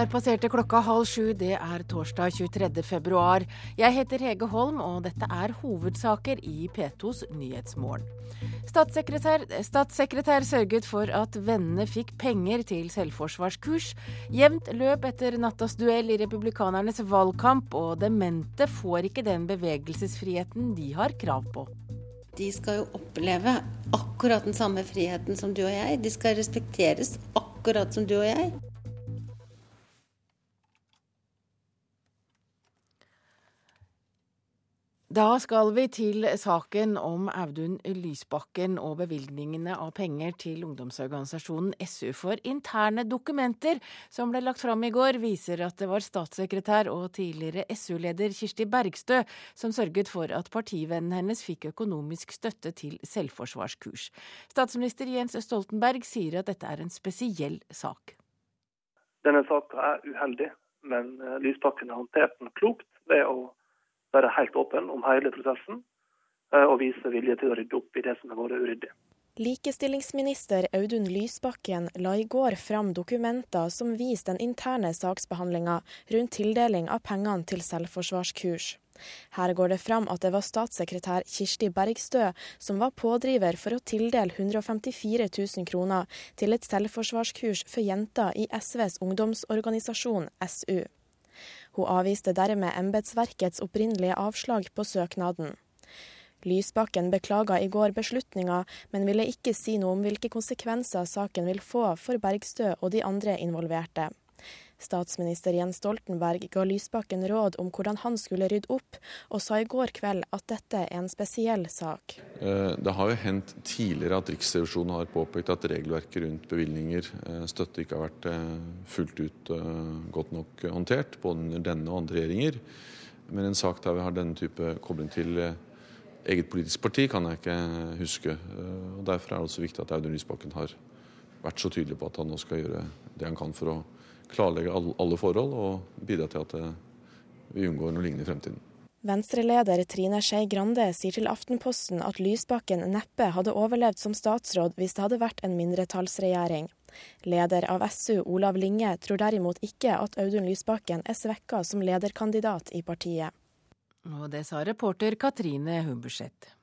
Der passerte klokka halv sju. Det er torsdag 23. februar. Jeg heter Hege Holm, og dette er hovedsaker i P2s Nyhetsmorgen. Statssekretær, statssekretær sørget for at vennene fikk penger til selvforsvarskurs. Jevnt løp etter nattas duell i republikanernes valgkamp, og demente får ikke den bevegelsesfriheten de har krav på. De skal jo oppleve akkurat den samme friheten som du og jeg. De skal respekteres akkurat som du og jeg. Da skal vi til saken om Audun Lysbakken og bevilgningene av penger til ungdomsorganisasjonen SU. For interne dokumenter som ble lagt fram i går, viser at det var statssekretær og tidligere SU-leder Kirsti Bergstø som sørget for at partivennen hennes fikk økonomisk støtte til selvforsvarskurs. Statsminister Jens Stoltenberg sier at dette er en spesiell sak. Denne saka er uheldig, men Lysbakken har håndtert den klokt ved å være helt åpen om hele prosessen eh, og vise vilje til å rydde opp i det som har vært uryddig. Likestillingsminister Audun Lysbakken la i går fram dokumenter som viser den interne saksbehandlinga rundt tildeling av pengene til selvforsvarskurs. Her går det fram at det var statssekretær Kirsti Bergstø som var pådriver for å tildele 154 000 kroner til et selvforsvarskurs for jenter i SVs ungdomsorganisasjon SU. Hun avviste dermed embetsverkets opprinnelige avslag på søknaden. Lysbakken beklaga i går beslutninga, men ville ikke si noe om hvilke konsekvenser saken vil få for Bergstø og de andre involverte. Statsminister Jens Stoltenberg ga Lysbakken råd om hvordan han skulle rydde opp, og sa i går kveld at dette er en spesiell sak. Eh, det har jo hendt tidligere at Riksrevisjonen har påpekt at regelverket rundt bevilgninger, eh, støtte, ikke har vært eh, fullt ut godt nok håndtert, både under denne og andre regjeringer. Men en sak der vi har denne type kobling til eget politisk parti, kan jeg ikke huske. Og Derfor er det også viktig at Audun Lysbakken har vært så tydelig på at han nå skal gjøre det han kan for å klarlegge alle forhold og bidra til at eh, vi unngår noe lignende i fremtiden. Venstre-leder Trine Skei Grande sier til Aftenposten at Lysbakken neppe hadde overlevd som statsråd hvis det hadde vært en mindretallsregjering. Leder av SU, Olav Linge, tror derimot ikke at Audun Lysbakken er svekka som lederkandidat i partiet. Og det sa reporter Katrine Humberseth.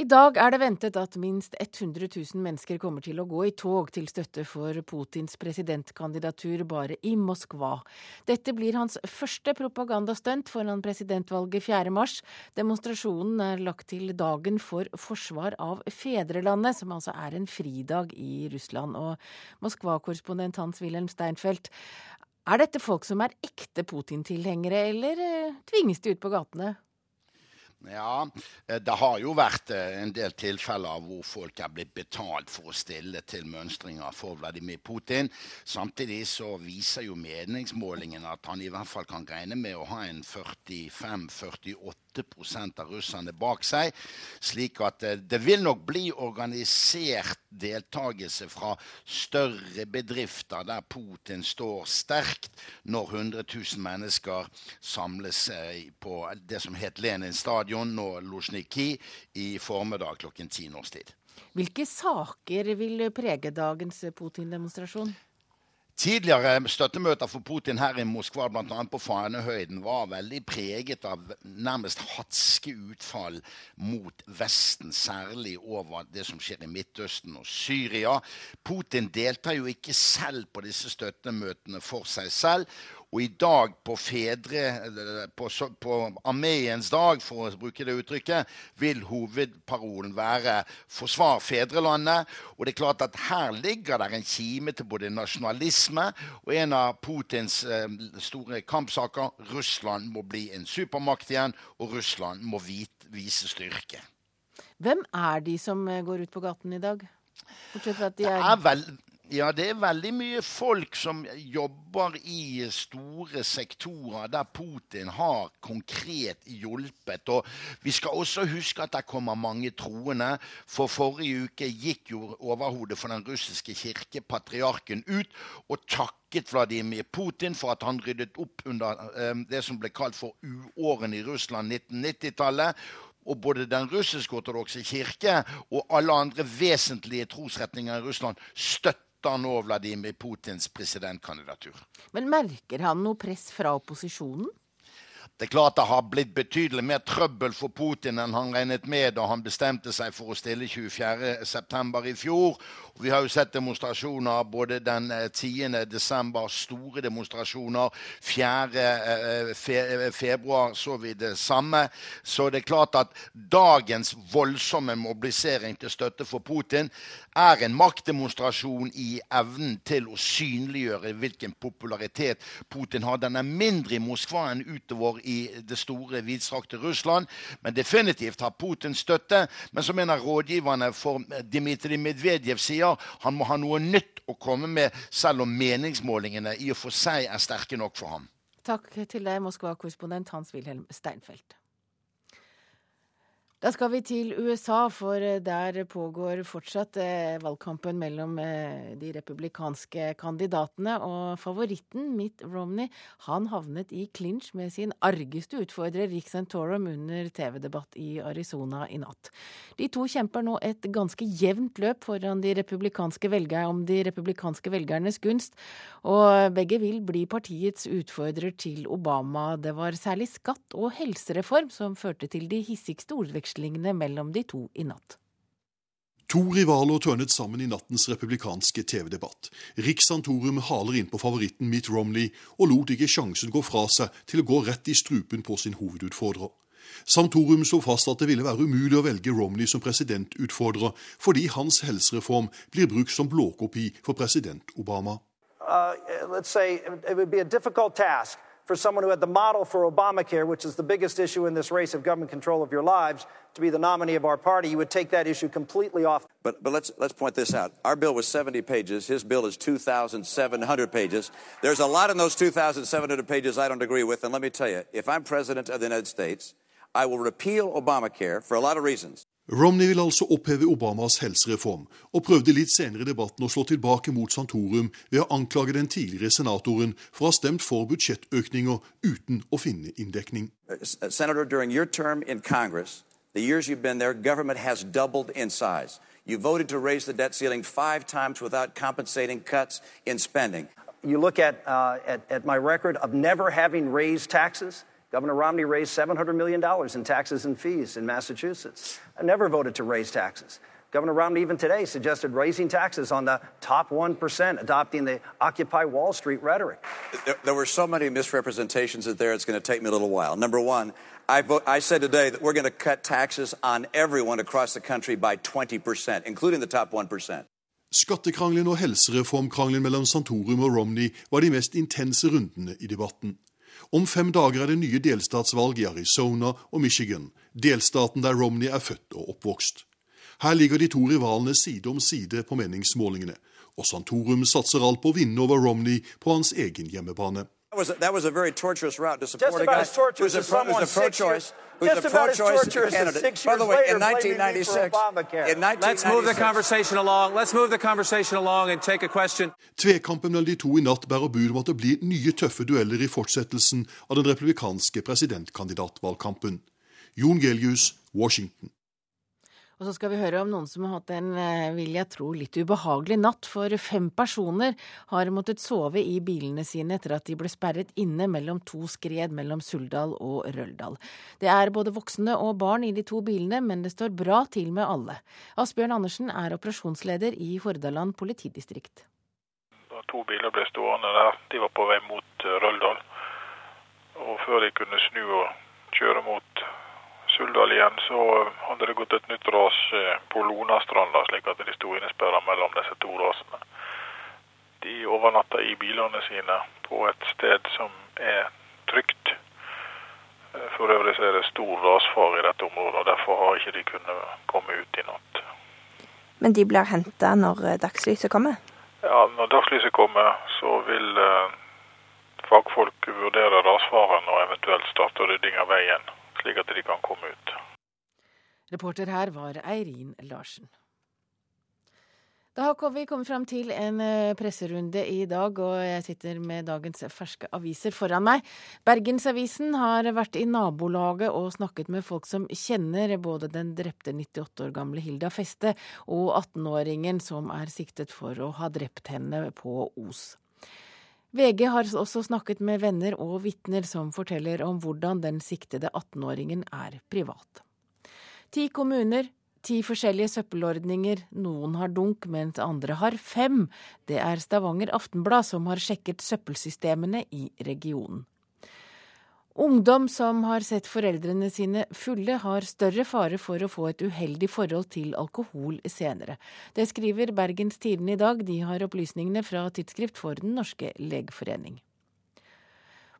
I dag er det ventet at minst 100 000 mennesker kommer til å gå i tog til støtte for Putins presidentkandidatur bare i Moskva. Dette blir hans første propagandastunt foran presidentvalget 4. mars. Demonstrasjonen er lagt til dagen for forsvar av fedrelandet, som altså er en fridag i Russland. Og Moskva-korrespondent Hans-Wilhelm Steinfeld, er dette folk som er ekte Putin-tilhengere, eller eh, tvinges de ut på gatene? Ja, eh, det har jo vært eh, en del tilfeller hvor folk er blitt betalt for å stille til mønstringer for Vladimir Putin. Samtidig så viser jo meningsmålingen at han i hvert fall kan regne med å ha en 45-48 av russerne bak seg. Slik at eh, det vil nok bli organisert deltakelse fra større bedrifter der Putin står sterkt, når 100 000 mennesker samles på det som het Lenin stadion, nå Luzjniki, i formiddag klokken ti norsk tid. Hvilke saker vil prege dagens Putin-demonstrasjon? Tidligere støttemøter for Putin her i Moskva, bl.a. på Fanehøyden, var veldig preget av nærmest hatske utfall mot Vesten, særlig over det som skjer i Midtøsten og Syria. Putin deltar jo ikke selv på disse støttemøtene for seg selv. Og i dag, på fedre, på, på armeens dag, for å bruke det uttrykket, vil hovedparolen være 'forsvar fedrelandet'. Og det er klart at her ligger det en kime til både nasjonalisme og en av Putins eh, store kampsaker. Russland må bli en supermakt igjen, og Russland må vise styrke. Hvem er de som eh, går ut på gaten i dag? Bortsett fra at de er, det er vel, ja, det er veldig mye folk som jobber i store sektorer der Putin har konkret hjulpet. Og vi skal også huske at det kommer mange troende. For forrige uke gikk jo overhodet for den russiske kirke, patriarken, ut og takket Vladimir Putin for at han ryddet opp under eh, det som ble kalt for uårene i Russland 1990-tallet og både den russisk-ortodokse kirke og alle andre vesentlige trosretninger i Russland støtter støtter nå Vladimir Putins presidentkandidatur. Men merker han noe press fra opposisjonen? Det er klart det har blitt betydelig mer trøbbel for Putin enn han regnet med da han bestemte seg for å stille 24.9. i fjor. Vi har jo sett demonstrasjoner både den 10. Eh, store demonstrasjoner. 4. Eh, februar så vi det samme. Så det er klart at dagens voldsomme mobilisering til støtte for Putin er en maktdemonstrasjon i evnen til å synliggjøre hvilken popularitet Putin har. Den er mindre i Moskva enn utover i det store, vidstrakte Russland. Men definitivt har Putin støtte. Men som en av rådgiverne for Dmitrij Medvedev sier, han må ha noe nytt å komme med, selv om meningsmålingene i og for seg er sterke nok for ham. Takk til deg, Moskva-korrespondent Hans-Wilhelm Steinfeld. Da skal vi til USA, for eh, der pågår fortsatt eh, valgkampen mellom eh, de republikanske kandidatene. Og favoritten Mitt Romney han havnet i clinch med sin argeste utfordrer Rick Santorum under TV-debatt i Arizona i natt. De to kjemper nå et ganske jevnt løp foran de republikanske velgere om de republikanske velgernes gunst. Og begge vil bli partiets utfordrer til Obama. Det var særlig skatt og helsereform som førte til de hissigste ordvekslingene utvekslingene mellom de to i natt. To rivaler tørnet sammen i nattens republikanske TV-debatt. Riksantorum haler inn på favoritten Mitt Romney og lot ikke sjansen gå fra seg til å gå rett i strupen på sin hovedutfordrer. Santorum slo fast at det ville være umulig å velge Romney som presidentutfordrer, fordi hans helsereform blir brukt som blåkopi for president Obama. Uh, for someone who had the model for Obamacare, which is the biggest issue in this race of government control of your lives, to be the nominee of our party, you would take that issue completely off. But, but let's, let's point this out. Our bill was 70 pages. His bill is 2,700 pages. There's a lot in those 2,700 pages I don't agree with. And let me tell you, if I'm president of the United States, I will repeal Obamacare for a lot of reasons. Romney vil altså oppheve Obamas helsereform, og prøvde litt senere i debatten å slå tilbake mot Santorum ved å anklage den tidligere senatoren for å ha stemt for budsjettøkninger uten å finne inndekning. Senator, during your term in Congress, the years you've been there, government has doubled in size. You voted to raise the debt ceiling five times without compensating cuts in spending. You look at, uh, at, at my record of never having raised taxes. Governor Romney raised $700 million in taxes and fees in Massachusetts. I never voted to raise taxes. Governor Romney, even today, suggested raising taxes on the top 1%, adopting the Occupy Wall Street rhetoric. There, there were so many misrepresentations in there, it's going to take me a little while. Number one, I, vote, I said today that we're going to cut taxes on everyone across the country by 20%, including the top 1%. Skattekrangelen og helsereformkrangelen mellom Santorum og Romney var de mest intense rundene i debatten. Om fem dager er det nye delstatsvalg i Arizona og Michigan, delstaten der Romney er født og oppvokst. Her ligger de to rivalene side om side på meningsmålingene, og Santorum satser alt på å vinne over Romney på hans egen hjemmebane. That was a, that was a very torturous route to support Just a guy as who's a, pro, who's a pro-choice who's a pro-choice candidate. By the way, in 1996, in 1996, let's move the conversation along. Let's move the conversation along and take a question. Tvekampen mellom de to i natt bærer bud om at det blir nye tøffe dueller i fortsettelsen av den republikanske presidentkandidatvalgkampen. Jon Gelius, Washington. Og så skal vi høre om noen som har hatt en, eh, vil jeg tro, litt ubehagelig natt. For fem personer har måttet sove i bilene sine etter at de ble sperret inne mellom to skred mellom Suldal og Røldal. Det er både voksne og barn i de to bilene, men det står bra til med alle. Asbjørn Andersen er operasjonsleder i Hordaland politidistrikt. To biler ble stående der. De var på vei mot Røldal. Og før de kunne snu og kjøre mot Suldal igjen, så hadde det gått et nytt ras eh, på Lonastranda, slik at de sto innesperra mellom disse to rasene. De overnatta i bilene sine på et sted som er trygt. Eh, for øvrig er det stor rasfare i dette området, og derfor har ikke de kunnet komme ut i natt. Men de blir henta når eh, dagslyset kommer? Ja, når dagslyset kommer, så vil fagfolk vurdere rasfaren og eventuelt starte rydding av veien slik at de kan komme ut. Reporter her var Eirin Larsen. Da har vi kommet fram til en eh, presserunde i dag, og jeg sitter med dagens ferske aviser foran meg. Bergensavisen har vært i nabolaget og snakket med folk som kjenner både den drepte 98 år gamle Hilda Feste og 18-åringen som er siktet for å ha drept henne på Os. VG har også snakket med venner og vitner som forteller om hvordan den siktede 18-åringen er privat. Ti kommuner, ti forskjellige søppelordninger, noen har dunk, mens andre har fem. Det er Stavanger Aftenblad som har sjekket søppelsystemene i regionen. Ungdom som har sett foreldrene sine fulle, har større fare for å få et uheldig forhold til alkohol senere. Det skriver Bergens Tidende i dag. De har opplysningene fra Tidsskrift for Den norske legeforening.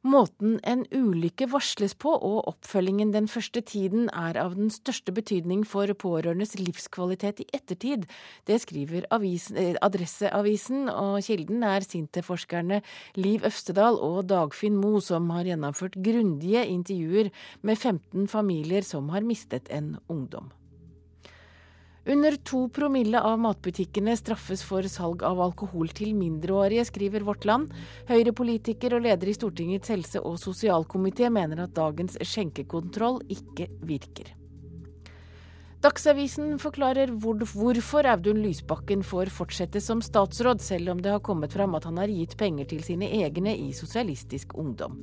Måten en ulykke varsles på og oppfølgingen den første tiden er av den største betydning for pårørendes livskvalitet i ettertid. Det skriver avisen, eh, Adresseavisen, og kilden er Sinte-forskerne Liv Øvstedal og Dagfinn Mo, som har gjennomført grundige intervjuer med 15 familier som har mistet en ungdom. Under to promille av matbutikkene straffes for salg av alkohol til mindreårige, skriver Vårt Land. Høyre-politiker og leder i Stortingets helse- og sosialkomité mener at dagens skjenkekontroll ikke virker. Dagsavisen forklarer hvor, hvorfor Audun Lysbakken får fortsette som statsråd, selv om det har kommet fram at han har gitt penger til sine egne i Sosialistisk Ungdom.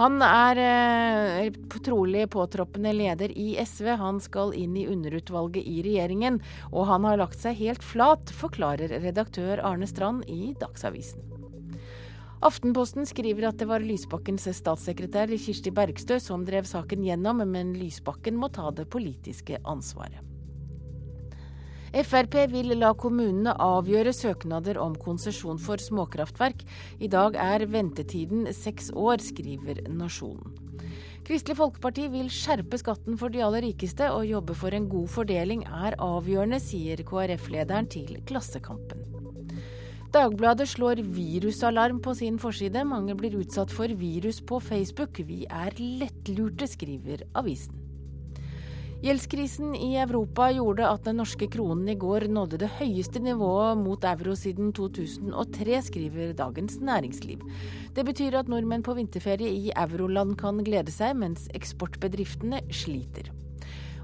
Han er eh, trolig påtroppende leder i SV. Han skal inn i underutvalget i regjeringen, og han har lagt seg helt flat, forklarer redaktør Arne Strand i Dagsavisen. Aftenposten skriver at det var Lysbakkens statssekretær Kirsti Bergstø som drev saken gjennom, men Lysbakken må ta det politiske ansvaret. Frp vil la kommunene avgjøre søknader om konsesjon for småkraftverk. I dag er ventetiden seks år, skriver Nasjonen. Kristelig Folkeparti vil skjerpe skatten for de aller rikeste, og jobbe for en god fordeling er avgjørende, sier KrF-lederen til Klassekampen. Dagbladet slår virusalarm på sin forside. Mange blir utsatt for virus på Facebook. Vi er lettlurte, skriver avisen. Gjeldskrisen i Europa gjorde at den norske kronen i går nådde det høyeste nivået mot euro siden 2003, skriver Dagens Næringsliv. Det betyr at nordmenn på vinterferie i euroland kan glede seg, mens eksportbedriftene sliter.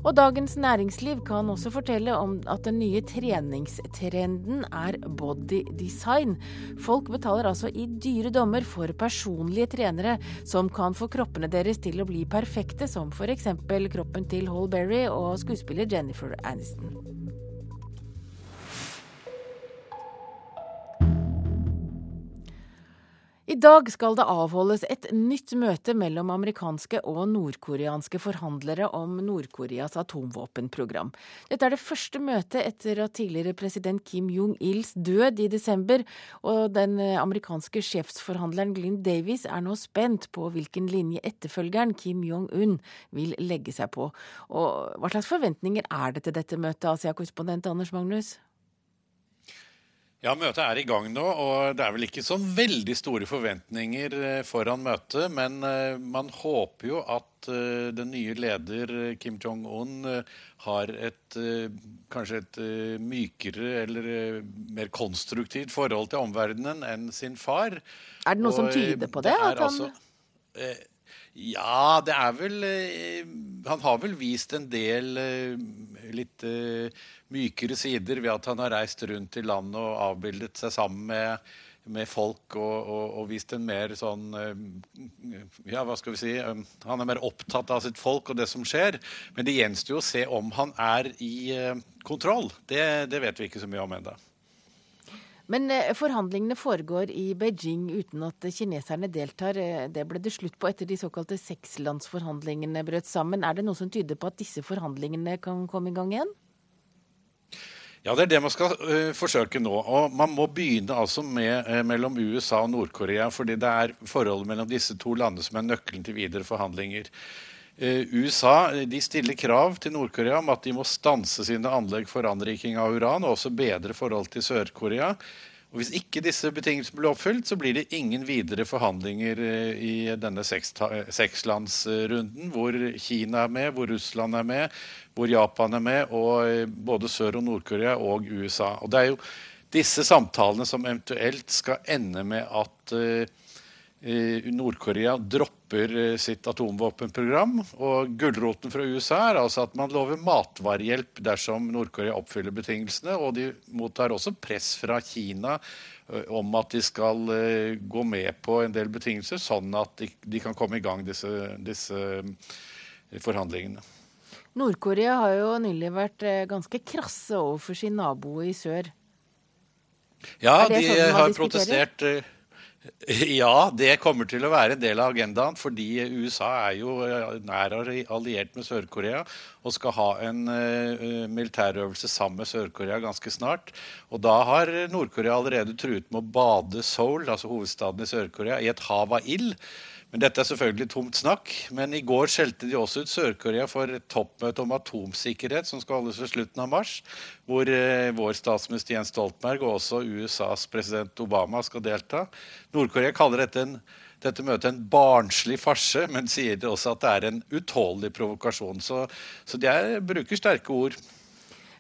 Og Dagens Næringsliv kan også fortelle om at den nye treningstrenden er body design. Folk betaler altså i dyre dommer for personlige trenere som kan få kroppene deres til å bli perfekte, som f.eks. kroppen til Hall Berry og skuespiller Jennifer Aniston. I dag skal det avholdes et nytt møte mellom amerikanske og nordkoreanske forhandlere om Nord-Koreas atomvåpenprogram. Dette er det første møtet etter at tidligere president Kim Jong-ils død i desember, og den amerikanske sjefsforhandleren Glynn Davies er nå spent på hvilken linje etterfølgeren Kim Jong-un vil legge seg på. Og hva slags forventninger er det til dette møtet, Asia-korrespondent Anders Magnus? Ja, Møtet er i gang nå, og det er vel ikke så veldig store forventninger eh, foran møtet. Men eh, man håper jo at eh, den nye leder Kim Jong-un har et kanskje et mykere eller mer konstruktivt forhold til omverdenen enn sin far. Er det noe og, som tyder på det? det altså, ja, det er vel Han har vel vist en del litt mykere sider ved at han har reist rundt i landet og avbildet seg sammen med, med folk og, og, og, vist en mer sånn eh, Ja, hva skal vi si eh, Han er mer opptatt av sitt folk og det som skjer. Men det gjenstår jo å se om han er i eh, kontroll. Det, det vet vi ikke så mye om ennå. Men forhandlingene foregår i Beijing uten at kineserne deltar. Det ble det slutt på etter de såkalte sekslandsforhandlingene brøt sammen. Er det noe som tyder på at disse forhandlingene kan komme i gang igjen? Ja, det er det man skal uh, forsøke nå. Og man må begynne altså med uh, mellom USA og Nord-Korea, fordi det er forholdet mellom disse to landene som er nøkkelen til videre forhandlinger. Uh, USA de stiller krav til Nord-Korea om at de må stanse sine anlegg for anriking av uran, og også bedre forhold til Sør-Korea. Og Hvis ikke disse betingelsene blir oppfylt, så blir det ingen videre forhandlinger eh, i denne sekslandsrunden, hvor Kina er med, hvor Russland er med, hvor Japan er med, og eh, både Sør- og Nord-Korea og USA. Og Det er jo disse samtalene som eventuelt skal ende med at Nord-Korea dropper sitt atomvåpenprogram. Og gulroten fra USA er altså at man lover matvarehjelp dersom Nord-Korea oppfyller betingelsene. Og de mottar også press fra Kina om at de skal gå med på en del betingelser, sånn at de, de kan komme i gang disse, disse forhandlingene. Nord-Korea har jo nylig vært eh, ganske krasse overfor sin nabo i sør. Ja, de sånn har protestert. Eh, ja, det kommer til å være en del av agendaen. Fordi USA er jo eh, nær alliert med Sør-Korea og skal ha en uh, militærøvelse sammen med Sør-Korea ganske snart. Og da har Nord-Korea allerede truet med å bade Seoul, altså hovedstaden i Sør-Korea, i et hav av ild. Men Dette er selvfølgelig tomt snakk. Men i går skjelte de også ut Sør-Korea for et toppmøte om atomsikkerhet som skal holdes ved slutten av mars. Hvor eh, vår statsminister Jens Stoltenberg og også USAs president Obama skal delta. Nord-Korea kaller dette, en, dette møtet en barnslig farse, men sier det også at det er en utålelig provokasjon. Så, så de er, bruker sterke ord.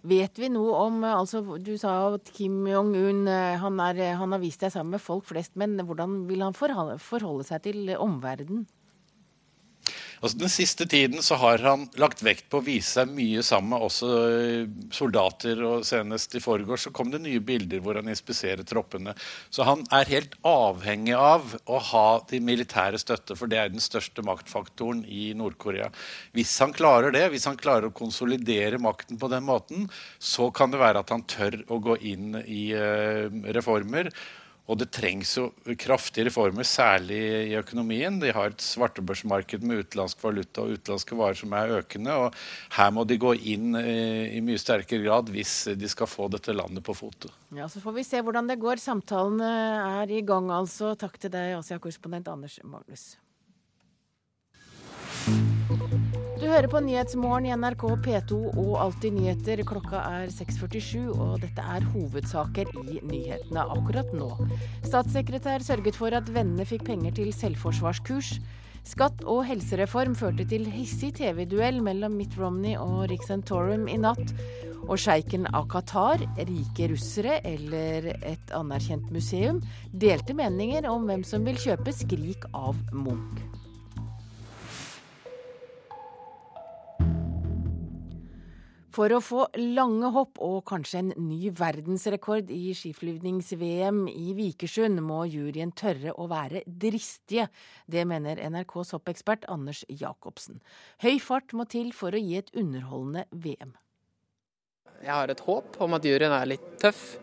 Vet vi noe om altså Du sa at Kim Jong-un eh, han, han, har vist seg sammen med folk flest, men hvordan vil han forholde seg til omverdenen? Altså, den siste tiden så har han lagt vekt på å vise seg mye sammen med også eh, soldater. og Senest i forgårs så kom det nye bilder hvor han inspiserer troppene. Så han er helt avhengig av å ha de militære støtte, for det er den største maktfaktoren i Nord-Korea. Hvis han klarer det, hvis han klarer å konsolidere makten på den måten, så kan det være at han tør å gå inn i uh, reformer. Og det trengs jo kraftige reformer, særlig i økonomien. De har et svartebørsmarked med utenlandsk valuta og utenlandske varer som er økende. og Her må de gå inn i mye sterkere grad hvis de skal få dette landet på fote. Ja, Så får vi se hvordan det går. Samtalene er i gang, altså. Takk til deg, Asia-korrespondent Anders Magnus. Hører på Nyhetsmorgen i NRK P2 og Alltid nyheter. Klokka er 6.47, og dette er hovedsaker i nyhetene akkurat nå. Statssekretær sørget for at vennene fikk penger til selvforsvarskurs. Skatt og helsereform førte til hissig TV-duell mellom Mitt Romney og Rick i natt. Og sjeiken av Qatar, rike russere eller et anerkjent museum delte meninger om hvem som vil kjøpe Skrik av Munch. For å få lange hopp og kanskje en ny verdensrekord i skiflyvnings-VM i Vikersund, må juryen tørre å være dristige. Det mener NRKs hoppekspert Anders Jacobsen. Høy fart må til for å gi et underholdende VM. Jeg har et håp om at juryen er litt tøff,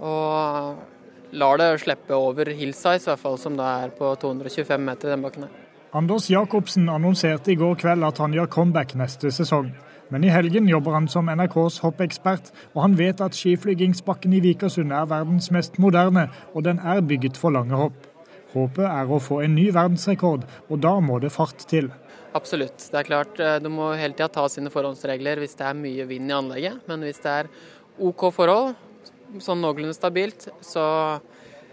og lar det slippe over hillsize, i hvert fall som det er på 225 meter i den bakken her. Anders Jacobsen annonserte i går kveld at han gjør comeback neste sesong. Men i helgen jobber han som NRKs hoppekspert, og han vet at skiflygingsbakken i Vikersund er verdens mest moderne, og den er bygget for lange hopp. Håpet er å få en ny verdensrekord, og da må det fart til. Absolutt. Det er klart, eh, Du må hele tida ta sine forhåndsregler hvis det er mye vind i anlegget. Men hvis det er OK forhold, sånn noenlunde stabilt, så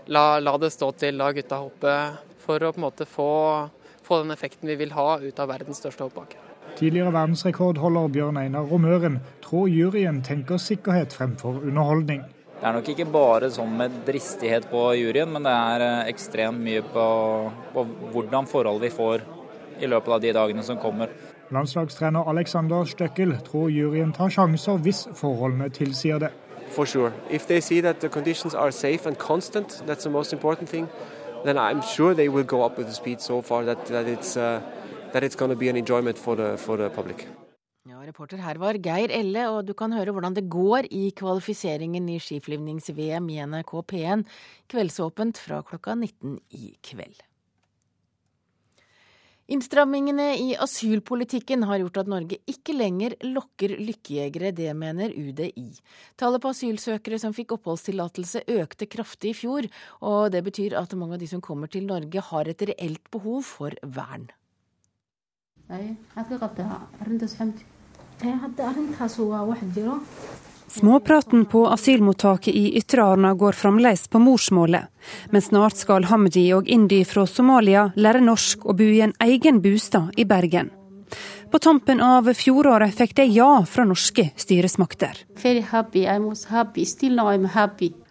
la, la, det stå til. La gutta hoppe for å på en måte få, få den effekten vi vil ha ut av verdens største hoppbakke. Tidligere verdensrekordholder Bjørn Einar Romøren tror juryen tenker sikkerhet fremfor underholdning. Det er nok ikke bare sånn med dristighet på juryen, men det er eh, ekstremt mye på, på hvordan forhold vi får i løpet av de dagene som kommer. Landslagstrener Alexander Støkkel tror juryen tar sjanser hvis forholdene tilsier det. For sure. If they see that the conditions are safe and constant, that's the most important thing, then I'm sure they will go up with the speed so far that, that it's uh, that it's going to be an enjoyment for the, for the public. Ja, reporter her var Geir Elle, og du kan høre hvordan det går i kvalifiseringen i skiflyvnings-VM i NRK P1 kveldsåpent fra klokka 19 i kveld. Innstrammingene i asylpolitikken har gjort at Norge ikke lenger lokker lykkejegere, det mener UDI. Tallet på asylsøkere som fikk oppholdstillatelse økte kraftig i fjor, og det betyr at mange av de som kommer til Norge har et reelt behov for vern. Småpraten på asylmottaket i Ytre Arna går fremdeles på morsmålet, men snart skal Hamdi og Indi fra Somalia lære norsk og bo i en egen bostad i Bergen. På tampen av fjoråret fikk de ja fra norske styresmakter.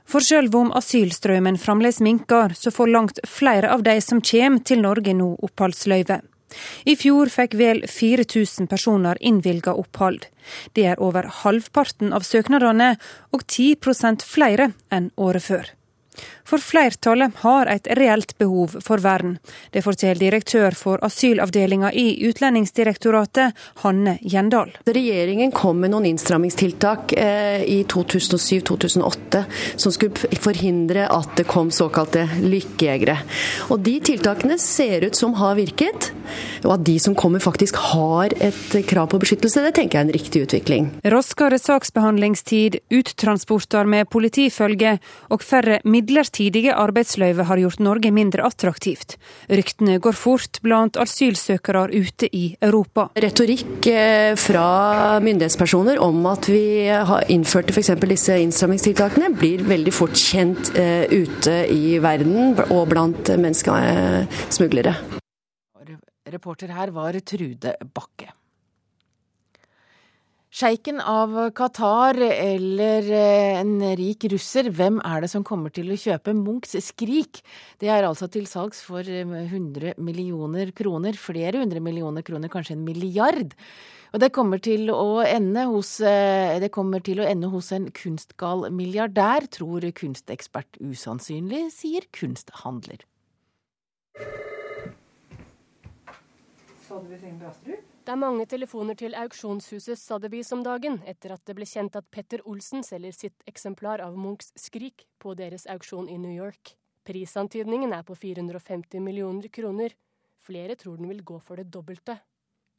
For selv om asylstrømmen fremdeles minker, så får langt flere av de som kommer til Norge nå oppholdsløyve. I fjor fikk vel 4000 personer innvilga opphold. Det er over halvparten av søknadene, og 10% flere enn året før. For flertallet har et reelt behov for vern. Det forteller direktør for asylavdelinga i Utlendingsdirektoratet, Hanne Gjendal. Regjeringen kom med noen innstrammingstiltak eh, i 2007-2008 som skulle forhindre at det kom såkalte lykkejegere. Og De tiltakene ser ut som har virket. Og at de som kommer faktisk har et krav på beskyttelse, det tenker jeg er en riktig utvikling. Raskere saksbehandlingstid, uttransporter med politifølge og færre midlertidige arbeidsløyve har gjort Norge mindre attraktivt. Ryktene går fort blant asylsøkere ute i Europa. Retorikk eh, fra myndighetspersoner om at vi har innført f.eks. disse innstrammingstiltakene, blir veldig fort kjent eh, ute i verden og blant menneskesmuglere. Reporter her var Trude Bakke. Sjeiken av Qatar eller eh, en rik russer, hvem er det som kommer til å kjøpe Munchs Skrik? Det er altså til salgs for 100 eh, millioner kroner, flere hundre millioner kroner, kanskje en milliard. Og det kommer til å ende hos, eh, til å ende hos en kunstgal milliardær, tror kunstekspert usannsynlig, sier kunsthandler. Det er mange telefoner til auksjonshuset Sotheby's om dagen, etter at det ble kjent at Petter Olsen selger sitt eksemplar av Munchs Skrik på deres auksjon i New York. Prisantydningen er på 450 millioner kroner. Flere tror den vil gå for det dobbelte.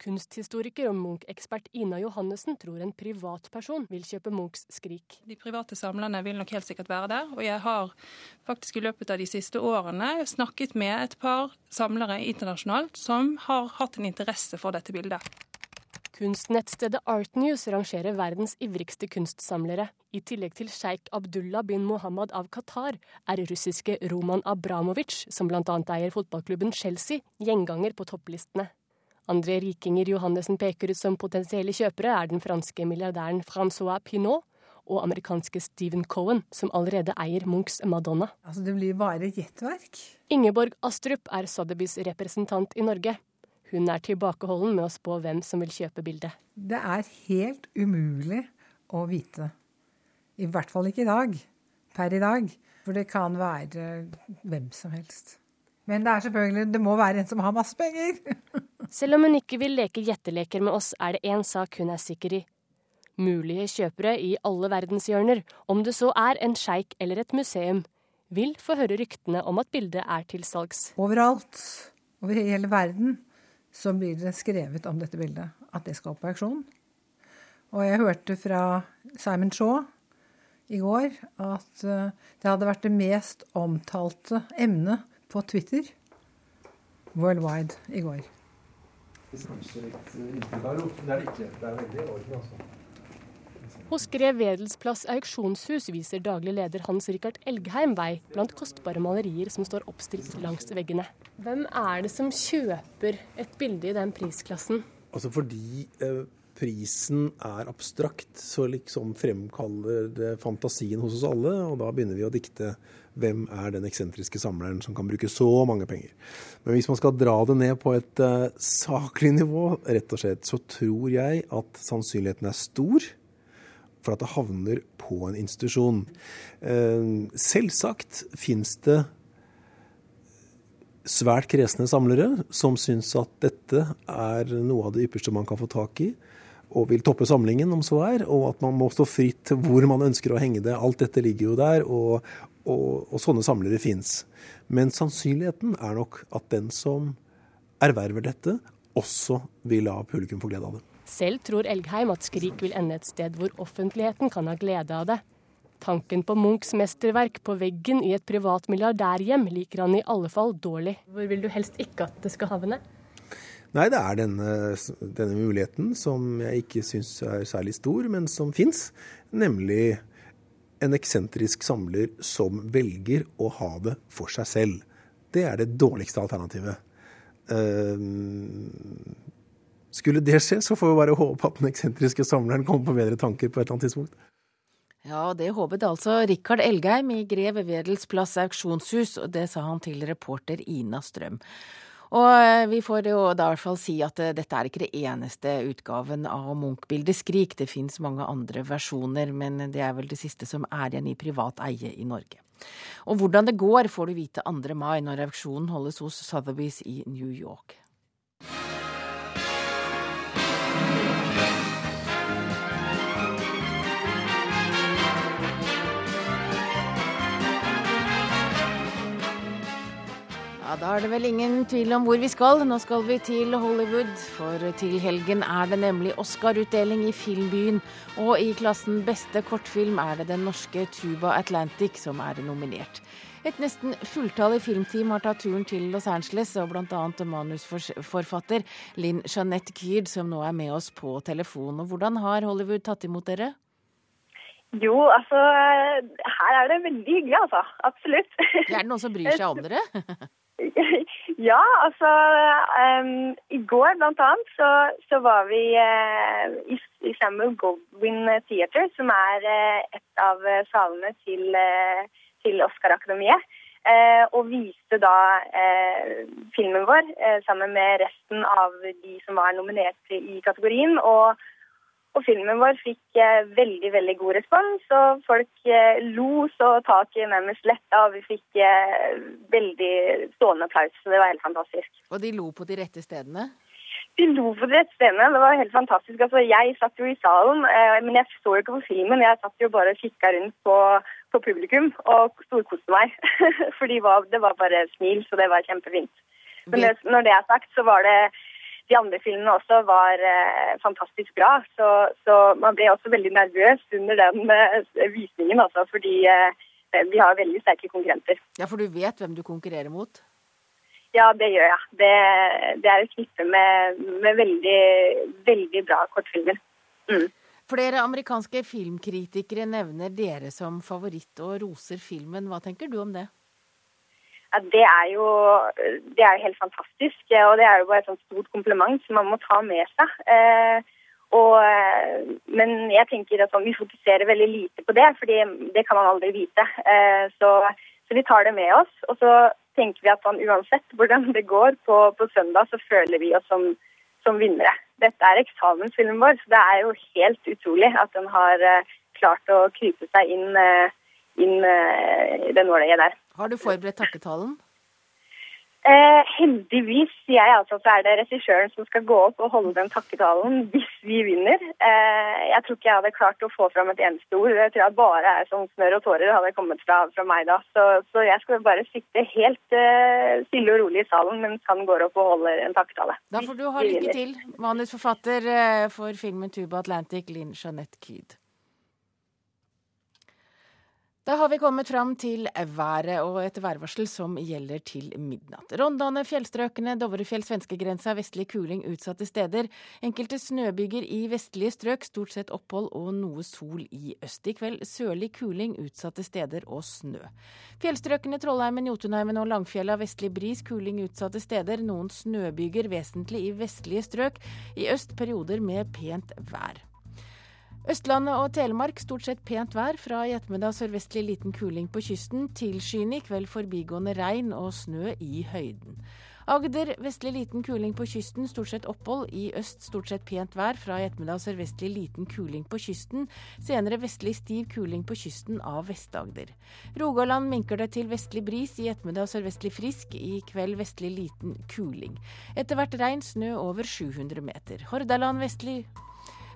Kunsthistoriker og Munch-ekspert Ina Johannessen tror en privatperson vil kjøpe Munchs Skrik. De private samlerne vil nok helt sikkert være der. Og jeg har faktisk i løpet av de siste årene snakket med et par samlere internasjonalt som har hatt en interesse for dette bildet. Kunstnettstedet Artnews rangerer verdens ivrigste kunstsamlere. I tillegg til sjeik Abdullah bin Mohammed av Qatar er russiske Roman Abramovic, som bl.a. eier fotballklubben Chelsea, gjenganger på topplistene. Andre rikinger Johannessen peker ut som potensielle kjøpere, er den franske milliardæren Francois Pinot og amerikanske Stephen Cohen, som allerede eier Munchs Madonna. Altså, Det blir bare et gjettverk. Ingeborg Astrup er Sotheby's representant i Norge. Hun er tilbakeholden med å spå hvem som vil kjøpe bildet. Det er helt umulig å vite. I hvert fall ikke i dag. Per i dag. For det kan være hvem som helst. Men det er selvfølgelig, det må være en som har masse penger. Selv om hun ikke vil leke gjetteleker med oss, er det én sak hun er sikker i. Mulige kjøpere i alle verdenshjørner, om det så er en sjeik eller et museum, vil få høre ryktene om at bildet er til salgs. Overalt, over hele verden, så blir det skrevet om dette bildet. At det skal opp på auksjon. Og jeg hørte fra Simon Shaw i går at eh, det hadde vært det mest omtalte emnet på Twitter worldwide i går. Litt inntrykk av rot, det er det ikke. Det er veldig i orden, altså. Hos Grev Wedels plass auksjonshus viser daglig leder Hans Rikard Elgheim vei blant kostbare malerier som står oppstilt langs veggene. Hvem er det som kjøper et bilde i den prisklassen? Altså fordi eh, prisen er abstrakt, så liksom fremkaller det fantasien hos oss alle, og da begynner vi å dikte hvem er den eksentriske samleren som kan bruke så mange penger. Men hvis man skal dra det ned på et uh, saklig nivå, rett og slett, så tror jeg at sannsynligheten er stor for at det havner på en institusjon. Uh, selvsagt fins det svært kresne samlere som syns at dette er noe av det ypperste man kan få tak i og vil toppe samlingen, om så er, og at man må stå fritt hvor man ønsker å henge det. Alt dette ligger jo der, og, og, og sånne samlere fins. Men sannsynligheten er nok at den som erverver dette, også vil la publikum få glede av det. Selv tror Elgheim at Skrik vil ende et sted hvor offentligheten kan ha glede av det. Tanken på Munchs mesterverk på veggen i et privat milliardærhjem liker han i alle fall dårlig. Hvor vil du helst ikke at det skal havne? Nei, det er denne, denne muligheten som jeg ikke syns er særlig stor, men som fins. Nemlig en eksentrisk samler som velger å ha det for seg selv. Det er det dårligste alternativet. Uh, skulle det skje, så får vi bare håpe at den eksentriske samleren kommer på bedre tanker på et eller annet tidspunkt. Ja, det håpet altså Rikard Elgheim i Greve Wedels plass auksjonshus, og det sa han til reporter Ina Strøm. Og eh, vi får jo da i hvert fall si at eh, dette er ikke det eneste utgaven av Munch-bildet Skrik. Det fins mange andre versjoner, men det er vel det siste som er igjen i privat eie i Norge. Og hvordan det går får du vite 2. mai når auksjonen holdes hos Sotheby's i New York. Ja, Da er det vel ingen tvil om hvor vi skal. Nå skal vi til Hollywood, for til helgen er det nemlig Oscar-utdeling i Filmbyen. Og i klassen beste kortfilm er det den norske Tuba Atlantic som er nominert. Et nesten fulltallig filmteam har tatt turen til Los Angeles, og bl.a. manusforfatter Linn Jeanette Kyrd, som nå er med oss på telefon. Og hvordan har Hollywood tatt imot dere? Jo, altså Her er det veldig hyggelig, altså. Absolutt. Er det noen som bryr seg om dere? ja, altså um, I går blant annet så, så var vi uh, i, i Samuel Goldwyn Theater, som er uh, et av salene til, uh, til Oscar-akademiet. og viste da filmen vår sammen med resten av de som var nominert i kategorien. og og filmen vår fikk eh, veldig veldig god respons, og folk eh, lo så taket nærmest letta. Og vi fikk eh, veldig stående applaus, så det var helt fantastisk. Og de lo på de rette stedene? De lo på de rette stedene. Det var helt fantastisk. Altså, jeg satt jo i salen, men jeg så ikke på filmen. Jeg satt jo bare og kikka rundt på, på, publikum og storkoste meg. For det var bare smil, så det var kjempefint. Men når det er sagt, så var det de andre filmene også var eh, fantastisk bra. Så, så, man ble også veldig nervøs under den eh, visningen, altså, fordi eh, vi har veldig sterke konkurrenter. Ja, For du vet hvem du konkurrerer mot? Ja, det gjør jeg. Det, det er et knippe med, med, veldig, veldig bra kortfilmer. Mm. Flere amerikanske filmkritikere nevner dere som favoritt og roser filmen. Hva tenker du om det? Ja, det er, jo, det er jo helt fantastisk. Og det er jo bare et sånt stort kompliment som man må ta med seg. Eh, og, eh, men jeg tenker at vi fokuserer veldig lite på det, for det kan man aldri vite. Eh, så, så, vi tar det med oss. Og så tenker vi at man, uansett hvordan det går på, på, søndag, så føler vi oss som, som vinnere. Dette er eksamensfilmen vår, så det er jo helt utrolig at den har eh, klart å krype seg inn, eh, inn eh, det nåløyet der. Har du forberedt takketalen? Eh, heldigvis sier jeg altså at det er det regissøren som skal gå opp og holde den takketalen hvis vi vinner. Eh, jeg tror ikke jeg hadde klart å få fram et eneste ord. Jeg tror jeg bare er som smør og tårer hadde kommet fra, fra meg da. Så, så, jeg skal bare sitte helt eh, stille og rolig i salen mens han går opp og holder en takketale. Da får du ha lykke til, manusforfatter eh, for filmen 'Tuba Atlantic', Linn Jeanette Kyed. Da har vi kommet fram til været og et værvarsel som gjelder til midnatt. Rondane, fjellstrøkene, Dovrefjell, svenskegrensa, vestlig kuling utsatte steder. Enkelte snøbyger i vestlige strøk, stort sett opphold og noe sol i øst. I kveld sørlig kuling utsatte steder og snø. Fjellstrøkene Trollheimen, Jotunheimen og Langfjella vestlig bris, kuling utsatte steder. Noen snøbyger vesentlig i vestlige strøk. I øst perioder med pent vær. Østlandet og Telemark stort sett pent vær. Fra i ettermiddag sørvestlig liten kuling på kysten. Tilskyende i kveld forbigående regn og snø i høyden. Agder vestlig liten kuling på kysten, stort sett opphold. I øst stort sett pent vær. Fra i ettermiddag sørvestlig liten kuling på kysten. Senere vestlig stiv kuling på kysten av Vest-Agder. Rogaland minker det til vestlig bris. I ettermiddag sørvestlig frisk. I kveld vestlig liten kuling. Etter hvert regn, snø over 700 meter. Hordaland vestlig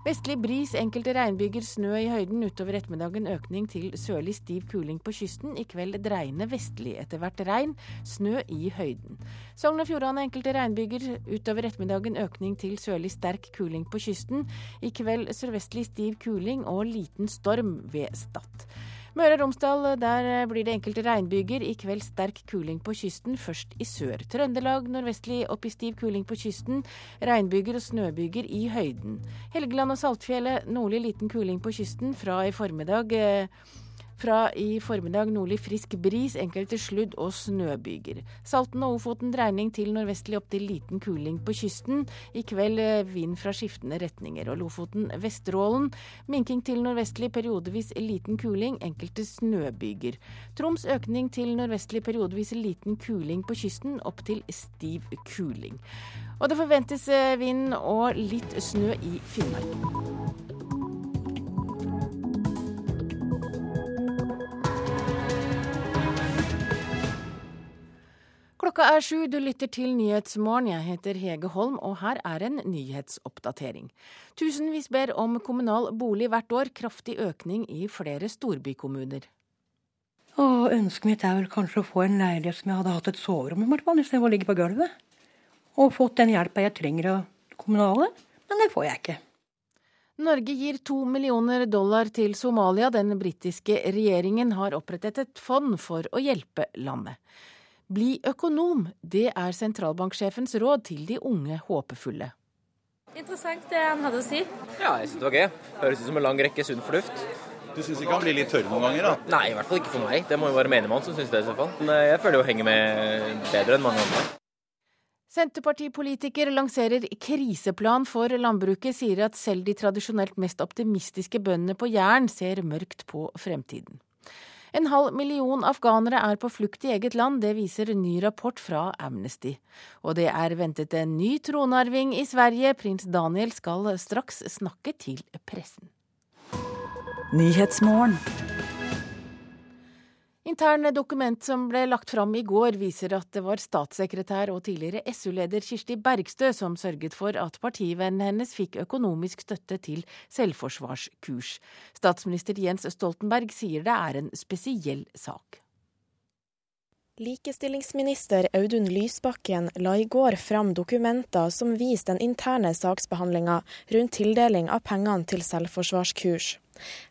Vestlig bris, enkelte regnbyger, snø i høyden. Utover ettermiddagen økning til sørlig stiv kuling på kysten. I kveld dreiende vestlig. Etter hvert regn, snø i høyden. Sogn og Fjordane enkelte regnbyger. Utover ettermiddagen økning til sørlig sterk kuling på kysten. I kveld sørvestlig stiv kuling og liten storm ved Stad. Møre og Romsdal, der blir det enkelte regnbyger. I kveld sterk kuling på kysten, først i sør. Trøndelag nordvestlig opp i stiv kuling på kysten. Regnbyger og snøbyger i høyden. Helgeland og Saltfjellet nordlig liten kuling på kysten fra i formiddag. Eh, Fra i formiddag nordlig frisk bris, enkelte sludd- og snøbyger. Salten og Ofoten dreining til nordvestlig opp til liten kuling på kysten. I kveld eh, vind fra skiftende retninger. Og Lofoten Vesterålen minking til nordvestlig, periodevis liten kuling, enkelte snøbyger. Troms økning til nordvestlig, periodevis liten kuling på kysten, opp til stiv kuling. Og det forventes eh, vind og litt snø i Finnmark. Klokka er sju, du lytter til Nyhetsmorgen. Jeg heter Hege Holm, og her er en nyhetsoppdatering. Tusenvis ber om kommunal bolig hvert år, kraftig økning i flere storbykommuner. Og Ønsket mitt er vel kanskje å få en leilighet som jeg hadde hatt et soverom i, hvert fall, istedenfor å ligge på gulvet. Og fått den hjelpa jeg trenger av kommunale, men det får jeg ikke. Norge gir to millioner dollar til Somalia. Den britiske regjeringen har opprettet et fond for å hjelpe landet. Bli økonom, det er sentralbanksjefens råd til de unge håpefulle. Interessant det han hadde å si. Ja, jeg syns det var gøy. Høres ut som en lang rekke sunn fornuft. Du syns ikke han blir litt tørr noen ganger, da? Nei, i hvert fall ikke for meg. Det må jo være menigmann som syns det i så fall. Men eh, jeg føler jo henger med bedre enn mange andre. Senterpartipolitiker lanserer kriseplan for landbruket, sier at selv de tradisjonelt mest optimistiske bøndene på Jæren ser mørkt på fremtiden. En halv million afghanere er på flukt i eget land, det viser ny rapport fra Amnesty. Og det er ventet en ny tronarving i Sverige. Prins Daniel skal straks snakke til pressen. Interne dokument som ble lagt fram i går, viser at det var statssekretær og tidligere SU-leder Kirsti Bergstø som sørget for at partivennen hennes fikk økonomisk støtte til selvforsvarskurs. Statsminister Jens Stoltenberg sier det er en spesiell sak. Likestillingsminister Audun Lysbakken la i går fram dokumenter som viser den interne saksbehandlinga rundt tildeling av pengene til selvforsvarskurs.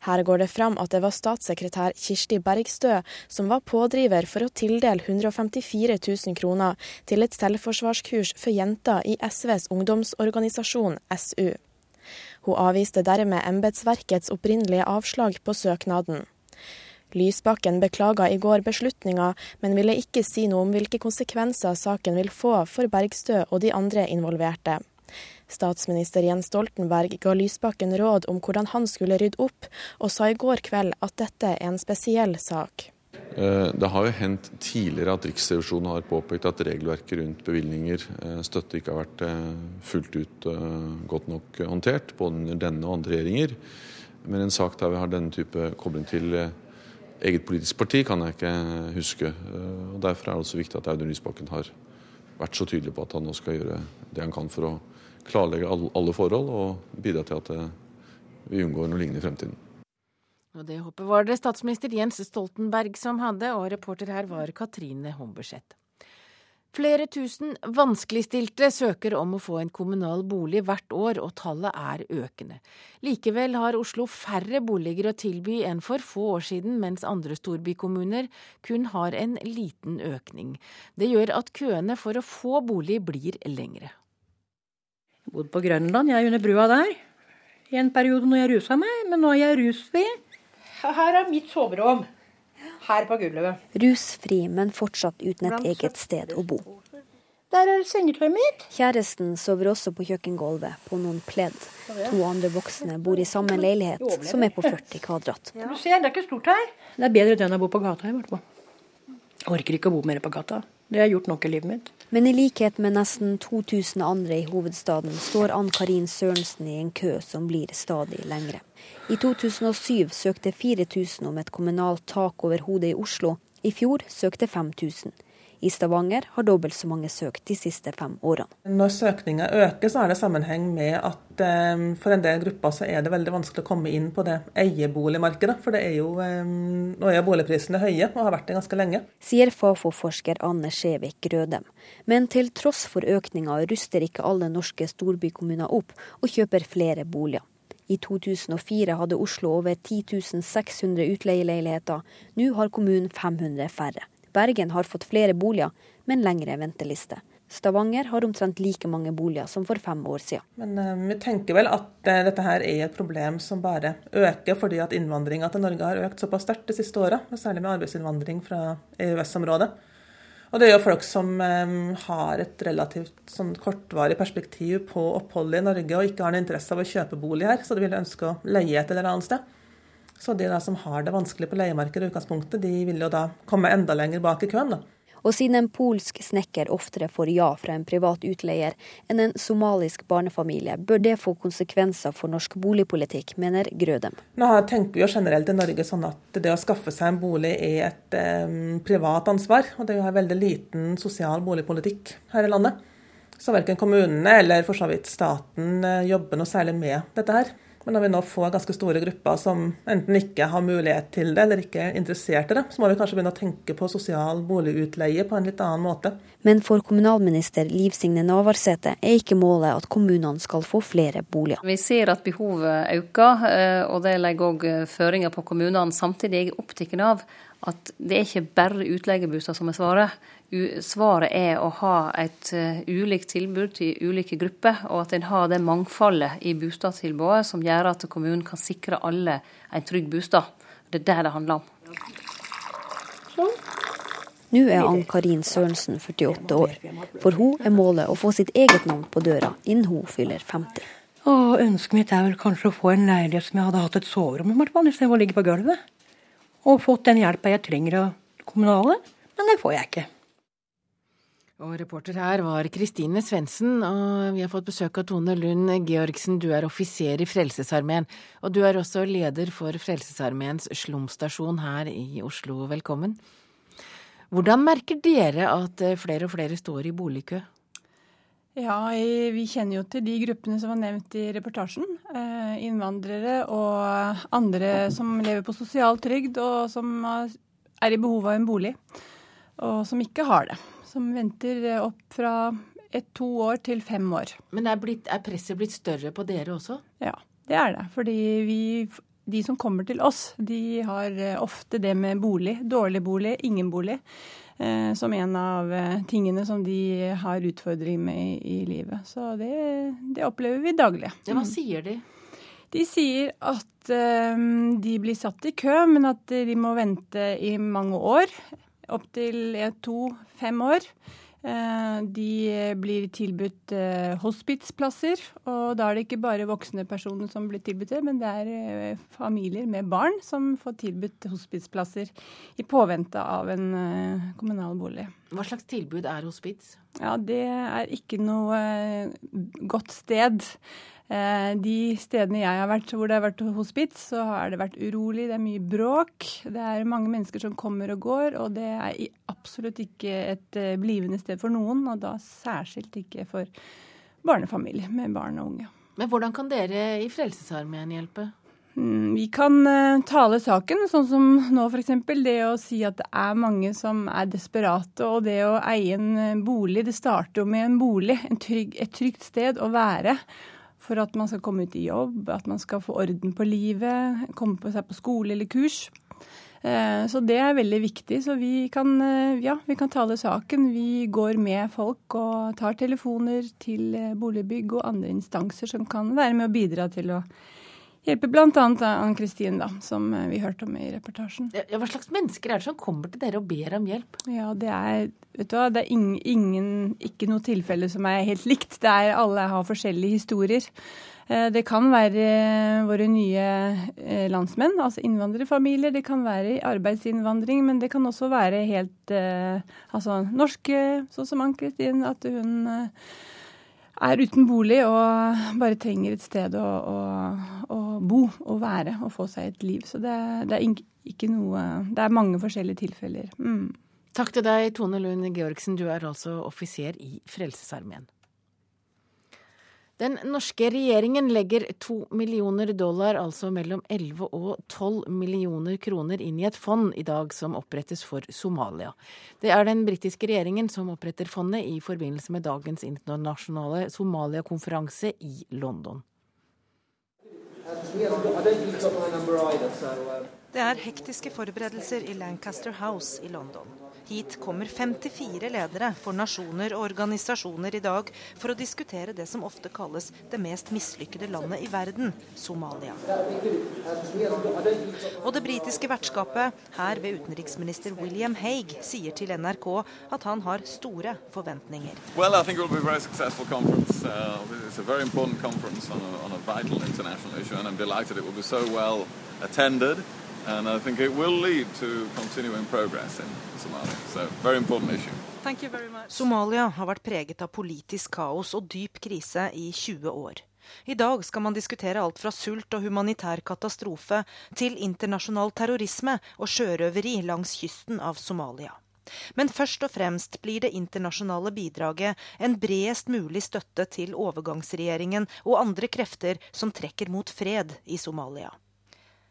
Her går det fram at det var statssekretær Kirsti Bergstø som var pådriver for å tildele 154 000 kroner til et selvforsvarskurs for jenter i SVs ungdomsorganisasjon SU. Hun avviste dermed embetsverkets opprinnelige avslag på søknaden. Lysbakken beklaga i går beslutninga, men ville ikke si noe om hvilke konsekvenser saken vil få for Bergstø og de andre involverte. Statsminister Jens Stoltenberg ga Lysbakken råd om hvordan han skulle rydde opp, og sa i går kveld at dette er en spesiell sak. Eh, det har jo hendt tidligere at Riksrevisjonen har påpekt at regelverket rundt bevilgninger, eh, støtte, ikke har vært eh, fullt ut godt nok håndtert, både under denne og andre regjeringer. Men en sak der vi har denne type kobling til eget politisk parti, kan jeg ikke huske. Og Derfor er det også viktig at Audun Lysbakken har vært så tydelig på at han nå skal gjøre det han kan for å klarlegge alle forhold og bidra til at eh, vi unngår noe lignende i fremtiden. Og Det håpet var det statsminister Jens Stoltenberg som hadde, og reporter her var Katrine Homberseth. Flere tusen vanskeligstilte søker om å få en kommunal bolig hvert år, og tallet er økende. Likevel har Oslo færre boliger å tilby enn for få år siden, mens andre storbykommuner kun har en liten økning. Det gjør at køene for å få bolig blir lengre. Jeg bodde på Grønland, jeg er under brua der. I en periode når jeg rusa meg, men nå er jeg rusfri. Her er mitt soverom. Her på gulvet. Rusfri, men fortsatt uten et eget sted å bo. Der er sengetøyet mitt. Kjæresten sover også på kjøkkengulvet, på noen pledd. To andre voksne bor i samme leilighet, som er på 40 kvadrat. Du ser, det er ikke stort her. Det er bedre enn å bo på gata. i hvert fall. Jeg orker ikke å bo mer på gata. Det har jeg gjort nok i livet mitt. Men i likhet med nesten 2000 andre i hovedstaden står Ann Karin Sørensen i en kø som blir stadig lengre. I 2007 søkte 4000 om et kommunalt tak over hodet i Oslo. I fjor søkte 5000. I Stavanger har dobbelt så mange søkt de siste fem årene. Når søkninga øker, så er det sammenheng med at um, for en del grupper så er det veldig vanskelig å komme inn på det eieboligmarkedet. For det er jo, um, nå er boligprisene høye og har vært det ganske lenge. Sier Fafo-forsker Anne Skjevik Grødem. Men til tross for økninga ruster ikke alle norske storbykommuner opp og kjøper flere boliger. I 2004 hadde Oslo over 10 600 utleieleiligheter. Nå har kommunen 500 færre. Bergen har fått flere boliger, men lengre venteliste. Stavanger har omtrent like mange boliger som for fem år siden. Men uh, vi tenker vel at uh, dette her er et problem som bare øker fordi at innvandringa til Norge har økt såpass sterkt de siste åra, særlig med arbeidsinnvandring fra EØS-området. Og det er jo folk som um, har et relativt sånn, kortvarig perspektiv på oppholdet i Norge og ikke har noen interesse av å kjøpe bolig her, så de vil ønske å leie et eller annet sted. Så de da, som har det vanskelig på leiemarkedet i utgangspunktet, de vil jo da komme enda lenger bak i køen. da. Og siden en polsk snekker oftere får ja fra en privat utleier enn en somalisk barnefamilie, bør det få konsekvenser for norsk boligpolitikk, mener Grødem. Nå tenker vi jo generelt i Norge sånn at det å skaffe seg en bolig er et eh, privat ansvar, og det er veldig liten sosial boligpolitikk her i landet. Så verken kommunene eller for så vidt staten eh, jobber noe særlig med dette her. Men når vi nå får ganske store grupper som enten ikke har mulighet til det, eller ikke er interessert i det, så må vi kanskje begynne å tenke på sosial boligutleie på en litt annen måte. Men for kommunalminister Liv Signe Navarsete er ikke målet at kommunene skal få flere boliger. Vi ser at behovet øker, eh, og det legger òg føringer på kommunene. Samtidig er jeg opptatt av at det er ikke bare utleieboliger som er svaret. Svaret er å ha et uh, ulikt tilbud til ulike grupper, og at en har det mangfoldet i boligtilbudet som gjør at kommunen kan sikre alle en trygg bostad. Det er det det handler om. Nå er Ann-Karin Sørensen 48 år. For hun er målet å få sitt eget navn på døra innen hun fyller 50. Og ønsket mitt er vel kanskje å få en leilighet som jeg hadde hatt et soverom i, hvert fall, istedenfor å ligge på gulvet. Og fått den hjelpa jeg trenger av kommunale. Men det får jeg ikke. Og reporter her var Kristine Svendsen, og vi har fått besøk av Tone Lund Georgsen. Du er offiser i Frelsesarmeen, og du er også leder for Frelsesarmeens slumstasjon her i Oslo. Velkommen. Hvordan merker dere at eh, flere og flere står i boligkø? Ja, vi kjenner jo til de gruppene som var nevnt i reportasjen. Eh, innvandrere og andre som lever på sosialtrygd og som er i behov av en bolig, og som ikke har det som venter eh, opp fra et, to år til fem år. Men er, blitt, er, presset blitt større på dere også? Ja, det er det. Fordi vi, de som kommer til oss, de har eh, ofte det med bolig, dårlig bolig, ingen bolig, eh, som en av eh, tingene som de har utfordringer med i, i livet. Så det, det, opplever vi daglig. Ja, hva mm. sier de? De sier at eh, de blir satt i kø, men at de må vente i mange år opptil to-fem år. Eh, de blir tilbudt eh, hospitsplasser, og da er det ikke bare voksne personer som blir tilbudt det, men det er eh, familier med barn som får tilbudt hospitsplasser i påvente av en kommunal bolig. Hva slags tilbud er hospits? Ja, Det er ikke noe godt sted. Eh, de stedene jeg har vært hvor det har vært hospits, så har det vært urolig, det er mye bråk. Det er mange mennesker som kommer og går, og det er absolutt ikke et eh, blivende sted for noen. Og da særskilt ikke for barnefamilier med barn og unge. Men hvordan kan dere i Frelsesarmeen hjelpe? Mm, vi kan uh, tale saken, sånn som nå f.eks. Det å si at det er mange som er desperate. Og det å eie en bolig, det starter jo med en bolig. En trygg, et trygt sted å være for at man skal komme ut i jobb, at man skal få orden på livet, komme på seg på skole eller kurs. Eh, så det er veldig viktig. Så vi kan, eh, ja, vi kan tale saken. Vi går med folk og tar telefoner til eh, boligbygg og andre instanser som kan være med å bidra til å hjelpe bl.a. Ann Kristin, da, som vi hørte om i reportasjen. Ja, hva slags mennesker er det som kommer til dere og ber om hjelp? Ja, Det er vet du hva, det er ingen, ingen, ikke noe tilfelle som er helt likt. Det er Alle har forskjellige historier. Eh, det kan være våre nye eh, landsmenn, altså innvandrerfamilier. Det kan være arbeidsinnvandring, men det kan også være helt eh, altså norske, sånn som Ann Kristin, at hun er uten bolig og bare trenger et sted å, å, å bo og være og få seg et liv. Så det, det, er ikke noe Det er mange forskjellige tilfeller. Mm. Takk til deg, Tone Lund Georgsen. Du er altså offiser i Frelsesarmeen. Den norske regjeringen legger to millioner dollar, altså mellom 11 og 12 millioner kroner, inn i et fond i dag som opprettes for Somalia. Det er den britiske regjeringen som oppretter fondet i forbindelse med dagens internasjonale Somalia-konferanse i London. Det er hektiske forberedelser i Lancaster House i London. Hit kommer 54 ledere for nasjoner og organisasjoner i dag for å diskutere det som ofte kalles det mest mislykkede landet i verden, Somalia. Og det britiske vertskapet, her ved utenriksminister William Haig, sier til NRK at han har store forventninger. Well. Uh, on a, on a vital international issue, and I'm delighted it will be so well attended. And I think it will lead to continuing progress in Somalia. So, very important issue. Somalia har vært preget av politisk kaos og dyp krise i 20 år. I dag skal man diskutere alt fra sult og humanitær katastrofe til internasjonal terrorisme og sjørøveri langs kysten av Somalia. Men først og fremst blir det internasjonale bidraget en bredest mulig støtte til overgangsregjeringen og andre krefter som trekker mot fred i Somalia.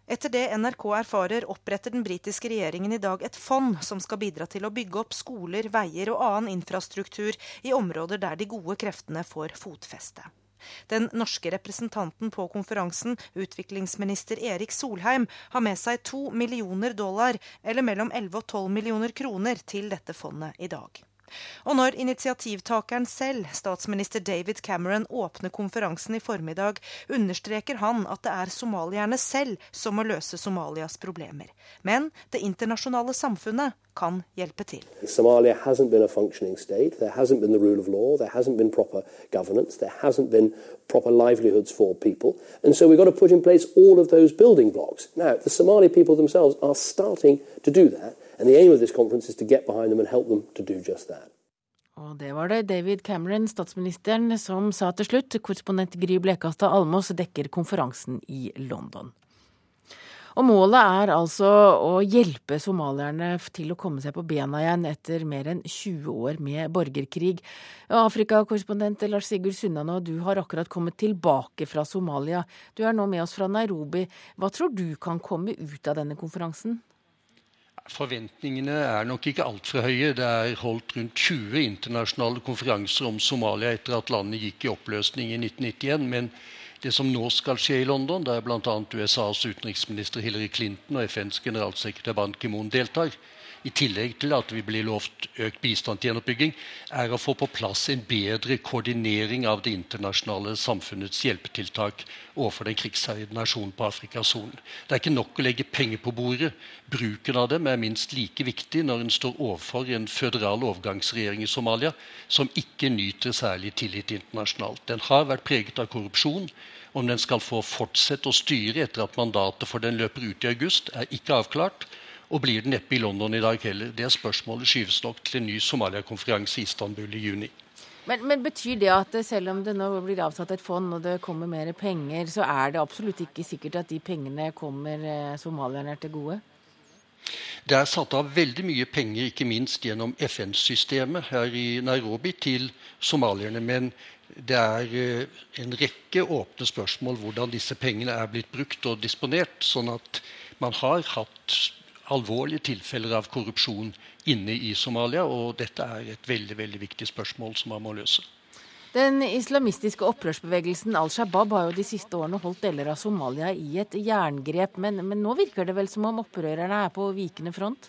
Etter det NRK erfarer, oppretter den britiske regjeringen i dag et fond som skal bidra til å bygge opp skoler, veier og annen infrastruktur i områder der de gode kreftene får fotfeste. Den norske representanten på konferansen, utviklingsminister Erik Solheim, har med seg to millioner dollar, eller mellom 11 og 12 millioner kroner, til dette fondet i dag. Og når initiativtakeren selv, statsminister David Cameron, åpner konferansen i formiddag, understreker han at det er somalierne selv som må løse Somalias problemer. Men det internasjonale samfunnet kan hjelpe til. Somalia hasn't been a functioning state. There hasn't been the rule of law. There hasn't been proper governance. There hasn't been proper livelihoods for people. And so we've got to put in place all of those building blocks. Now, to do that. And the aim of this conference is to get behind them and help them to do just that. Og det var det David Cameron, statsministeren, som sa til slutt. Korrespondent Gry Blekastad Almås dekker konferansen i London. Og målet er altså å hjelpe somalierne til å komme seg på bena igjen etter mer enn 20 år med borgerkrig. Afrikakorrespondent Lars Sigurd Sunnanå, du har akkurat kommet tilbake fra Somalia. Du er nå med oss fra Nairobi. Hva tror du kan komme ut av denne konferansen? Forventningene er nok ikke altfor høye. Det er holdt rundt 20 internasjonale konferanser om Somalia etter at landet gikk i oppløsning i 1991. Men det som nå skal skje i London, der bl.a. USAs utenriksminister Hillary Clinton og FNs generalsekretær Ban Ki-moon deltar, i tillegg til at vi blir lovt økt bistand til gjenoppbygging, er å få på plass en bedre koordinering av det internasjonale samfunnets hjelpetiltak overfor den krigsherjede nasjonen på Afrikas Horn. Det er ikke nok å legge penger på bordet. Bruken av dem er minst like viktig når en står overfor en føderal overgangsregjering i Somalia som ikke nyter særlig tillit internasjonalt. Den har vært preget av korrupsjon. Om den skal få fortsette å styre etter at mandatet for den løper ut i august, er ikke avklart. Og blir det neppe i London i dag heller. Det spørsmålet skyves nok til en ny Somalia-konferanse i Istanbul i juni. Men, men, Betyr det at selv om det nå blir avsatt et fond og det kommer mer penger, så er det absolutt ikke sikkert at de pengene kommer eh, somalierne til gode? Det er satt av veldig mye penger, ikke minst gjennom FN-systemet her i Nairobi, til somalierne. Men det er eh, en rekke åpne spørsmål hvordan disse pengene er blitt brukt og disponert. Sånn at man har hatt alvorlige tilfeller av korrupsjon inne i Somalia. Og dette er et veldig, veldig viktig spørsmål som man må løse. Den islamistiske opprørsbevegelsen Al Shabaab har jo de siste årene holdt deler av Somalia i et jerngrep, men, men nå virker det vel som om opprørerne er på vikende front?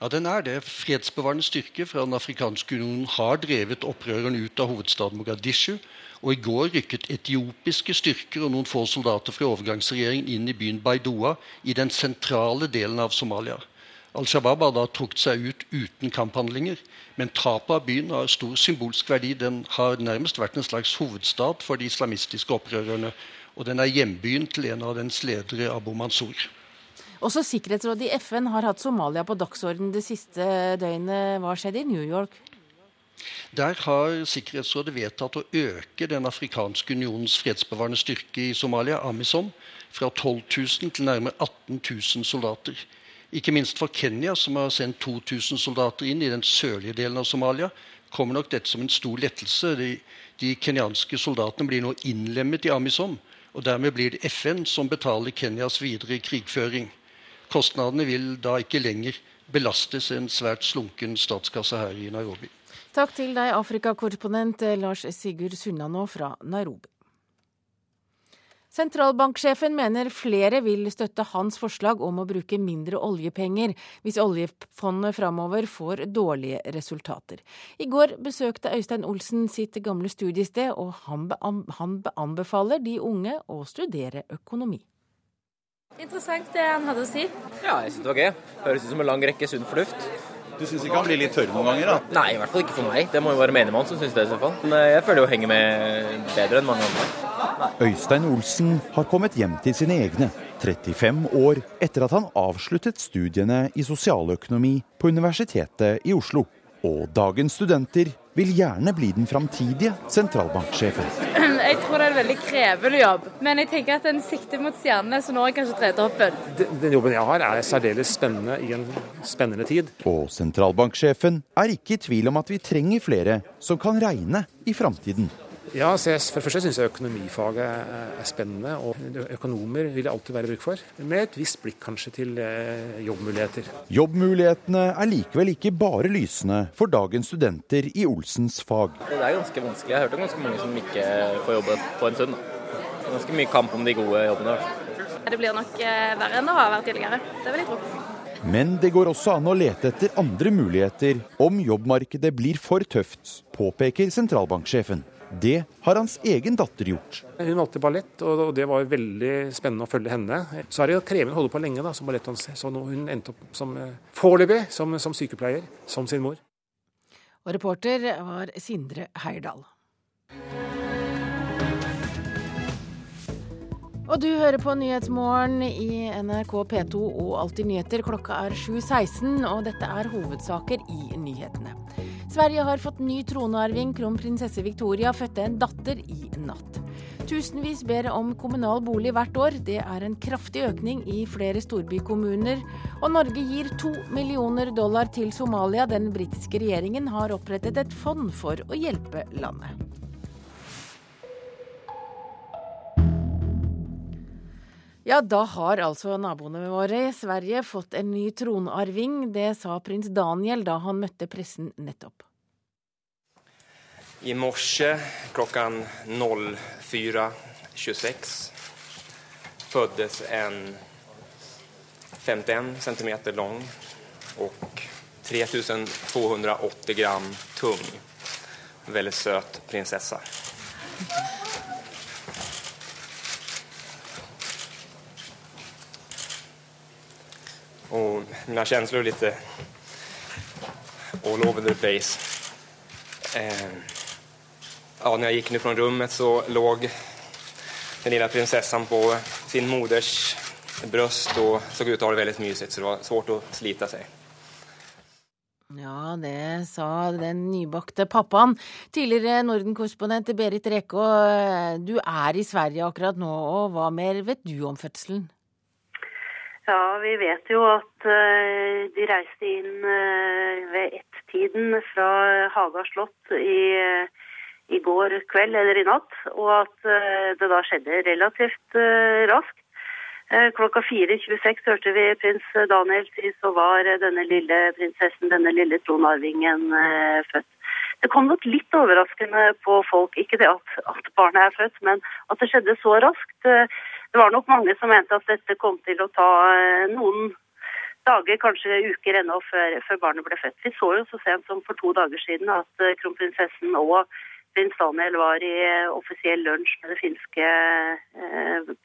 Ja, den er det. Fredsbevarende styrke fra Den afrikanske unionen har drevet opprørerne ut av hovedstaden Mogadishu. Og i går rykket etiopiske styrker og noen få soldater fra overgangsregjeringen inn i byen Baidoa i den sentrale delen av Somalia. Al Shabaab har da trukket seg ut uten kamphandlinger. Men tapet av byen har stor symbolsk verdi. Den har nærmest vært en slags hovedstad for de islamistiske opprørerne. Og den er hjembyen til en av dens ledere, Abu Mansour. Også Sikkerhetsrådet i FN har hatt Somalia på dagsordenen det siste døgnet. Hva skjedde i New York? Der har Sikkerhetsrådet vedtatt å øke Den afrikanske unionens fredsbevarende styrke i Somalia, AMISOM, fra 12 000 til nærmere 18 000 soldater. Ikke minst for Kenya, som har sendt 2000 soldater inn i den sørlige delen av Somalia, kommer nok dette som en stor lettelse. De, de kenyanske soldatene blir nå innlemmet i AMISOM, og dermed blir det FN som betaler Kenyas videre krigføring. Kostnadene vil da ikke lenger belastes en svært slunken statskasse her i Nairobi. Takk til deg, Afrikakorrespondent Lars Sigurd Sunnanå fra Nairobi. Sentralbanksjefen mener flere vil støtte hans forslag om å bruke mindre oljepenger hvis oljefondet framover får dårlige resultater. I går besøkte Øystein Olsen sitt gamle studiested, og han, han anbefaler de unge å studere økonomi. Interessant det han hadde å si. Ja, jeg syns det var gøy. Høres ut som en lang rekke sunn fornuft. Du syns ikke han blir litt tørr noen ganger, da? Nei, i hvert fall ikke for meg. Det må jo være menigmann som syns det. i så fall. Men eh, jeg føler jo henger med bedre enn mange andre. Øystein Olsen har kommet hjem til sine egne, 35 år etter at han avsluttet studiene i sosialøkonomi på Universitetet i Oslo. Og dagens studenter vil gjerne bli den framtidige sentralbanksjefen. Jeg tror det er en veldig krevende jobb, men jeg tenker at den sikter mot stjernene, så nå er jeg kanskje tredjehoppen. Den, den jobben jeg har er særdeles spennende i en spennende tid. Og sentralbanksjefen er ikke i tvil om at vi trenger flere som kan regne i framtiden. Ja, så jeg, For det første syns jeg økonomifaget er spennende, og økonomer vil det alltid være bruk for. Med et visst blikk kanskje til eh, jobbmuligheter. Jobbmulighetene er likevel ikke bare lysende for dagens studenter i Olsens fag. Det er ganske vanskelig. Jeg har hørt om ganske mange som ikke får jobbe på en stund. Ganske mye kamp om de gode jobbene. Det blir nok eh, verre enn det har vært tidligere. Det vil jeg tro. Men det går også an å lete etter andre muligheter om jobbmarkedet blir for tøft, påpeker sentralbanksjefen. Det har hans egen datter gjort. Hun valgte ballett, og det var veldig spennende å følge henne. Så er det krevende å holde på lenge da, som ballettdanser, så hun endte opp som eh, foreløpig som, som sykepleier, som sin mor. Og reporter var Sindre Heirdal. Og du hører på Nyhetsmorgen i NRK P2 og Alltid nyheter. Klokka er 7.16, og dette er hovedsaker i nyhetene. Sverige har fått ny tronarving. Kronprinsesse Victoria fødte en datter i natt. Tusenvis ber om kommunal bolig hvert år. Det er en kraftig økning i flere storbykommuner. Og Norge gir to millioner dollar til Somalia. Den britiske regjeringen har opprettet et fond for å hjelpe landet. Ja, da har altså naboene våre i Sverige fått en ny tronarving. Det sa prins Daniel da han møtte pressen nettopp. I morse klokken 04.26 fødtes en 51 cm lang og 3280 gram tung, veldig søt prinsesse. Och mina känslor är lite all over the place. Eh, ja, när jag gick nu från rummet så låg den lilla prinsessan på sin moders bröst och såg ut att ha det väldigt mysigt så det var svårt att slita sig. Ja, det sa den nybakte pappaen. Tidligere Norden-korrespondent Berit Rekå, du er i Sverige akkurat nå, og hva mer vet du om fødselen? Ja, vi vet jo at uh, de reiste inn uh, ved ett-tiden fra Haga slott i, uh, i, går kveld eller i natt, og at det da skjedde relativt raskt. Klokka 4.26 hørte vi prins Daniel si så var denne lille prinsessen, denne lille tronarvingen, født. Det kom nok litt overraskende på folk, ikke det at, at barnet er født, men at det skjedde så raskt det var nok mange som mente at dette kom til å ta eh, noen dager, kanskje uker ennå, før, før, barnet ble født. Vi så jo så sent som for to dager siden at eh, kronprinsessen og prins Daniel var i eh, offisiell lunsj med det finske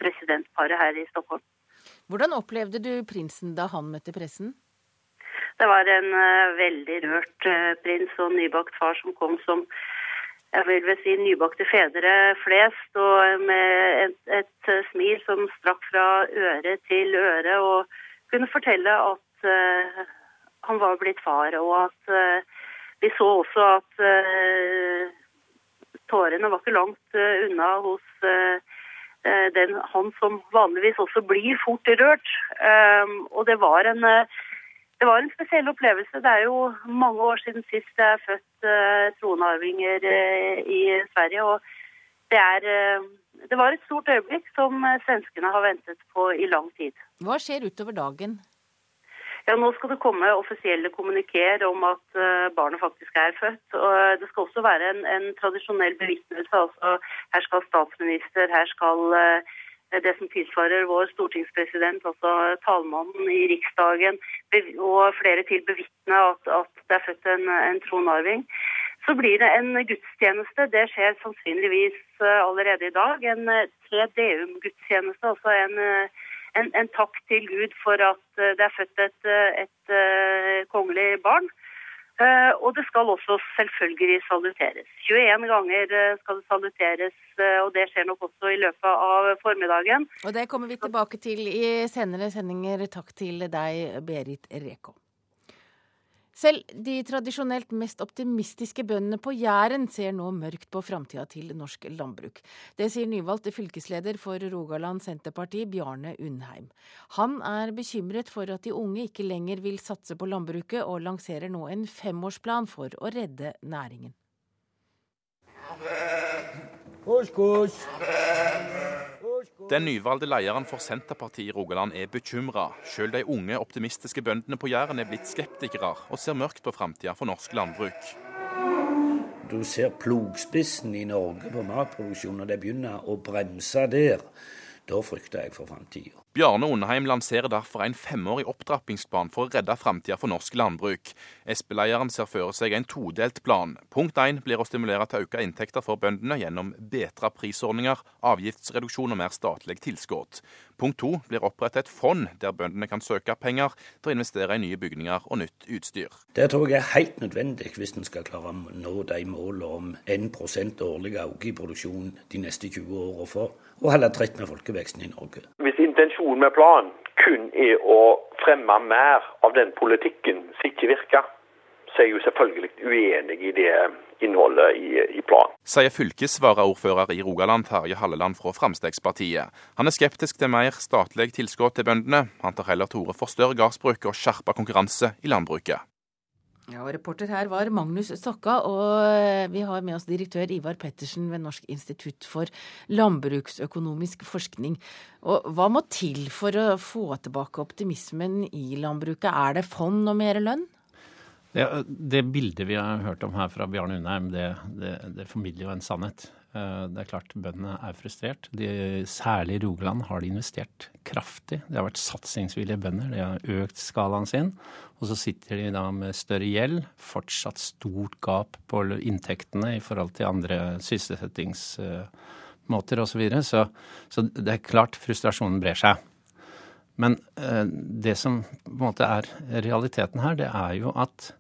presidentparet her i Stockholm. Hvordan opplevde du prinsen da han møtte pressen? Det var en veldig rørt prins og nybakt far som kom som jeg vil vel si nybakte fedre flest, og med et, et, smil som strakk fra øre til øre, og kunne fortelle at uh, han var blitt far, og at uh, vi så også at uh, tårene var ikke langt unna hos den, han som vanligvis også blir fort rørt. Um, og det var en det var en spesiell opplevelse. Det er jo mange år siden sist jeg er født uh, tronarvinger uh, i Sverige. Og det, er, uh, det var et stort øyeblikk som svenskene har ventet på i lang tid. Hva skjer utover dagen? Ja, Nå skal det komme offisielle kommuniker om at barnet faktisk er født. og Det skal også være en, en tradisjonell bevitnelse. Altså, her skal statsminister, her skal det som tilsvarer vår stortingspresident, altså talmannen i Riksdagen, og flere til bevitne at, at, det er født en, en tronarving. Så blir det en gudstjeneste. Det skjer sannsynligvis eh, allerede i dag. En eh, tre deum-gudstjeneste, altså en, eh, en, en, takk til Gud for at det er født et, et, et kongelig barn. Eh, og det skal også selvfølgelig saluteres. 21 ganger eh, skal det saluteres, eh, og det skjer nok også i løpet av formiddagen. Og det kommer vi tilbake til i senere sendinger. Takk til deg, Berit Reko. Selv de tradisjonelt mest optimistiske bøndene på Jæren ser nå mørkt på framtida til norsk landbruk. Det sier nyvalgt fylkesleder for Rogaland Senterparti, Bjarne Undheim. Han er bekymret for at de unge ikke lenger vil satse på landbruket, og lanserer nå en femårsplan for å redde næringen. Kos, kos. Den nyvalgte lederen for Senterpartiet i Rogaland er bekymra. Selv de unge, optimistiske bøndene på Jæren er blitt skeptikere og ser mørkt på framtida for norsk landbruk. Du ser plogspissen i Norge på matproduksjon, og det begynner å bremse der. Da frykter jeg for framtida. Bjarne Undheim lanserer derfor en femårig opptrappingsplan for å redde framtida for norsk landbruk. Sp-lederen ser for seg en todelt plan. Punkt én blir å stimulere til økte inntekter for bøndene gjennom bedre prisordninger, avgiftsreduksjon og mer statlig tilskudd. Punkt to blir opprettet et fond der bøndene kan søke penger til å investere i nye bygninger og nytt utstyr. Det tror jeg er helt nødvendig hvis en skal klare å nå de målene om 1 årlig økning i produksjon de neste 20 årene for å holde tritt med folkeveksten i Norge. Hvis intensjonen med planen kun er å fremme mer av den politikken som ikke virker, så er jeg jo selvfølgelig uenig i det innholdet i, i planen. Sier fylkesvaraordfører i Rogaland Terje Halleland fra Frp. Han er skeptisk til mer statlig tilskudd til bøndene. Han tar heller til orde for større gårdsbruk og skjerpa konkurranse i landbruket. Ja, og Reporter her var Magnus Stokka, og eh, vi har med oss direktør Ivar Pettersen ved Norsk institutt for landbruksøkonomisk forskning. Og Hva må til for å få tilbake optimismen i landbruket? Er det fond og mer lønn? Det, det bildet vi har hørt om her fra Bjarne Undheim, det, det, det formidler jo en sannhet. Eh, det er klart bøndene er frustrert. De, særlig i Rogaland har de investert kraftig. Det har vært satsingsvillige bønder. De har økt skalaen sin. Og så sitter de da med større gjeld, fortsatt stort gap på inntektene i forhold til andre sysselsettingsmåter osv. Så, videre. så Så det er klart frustrasjonen brer seg. Men eh, det som på en måte er realiteten her, det er jo at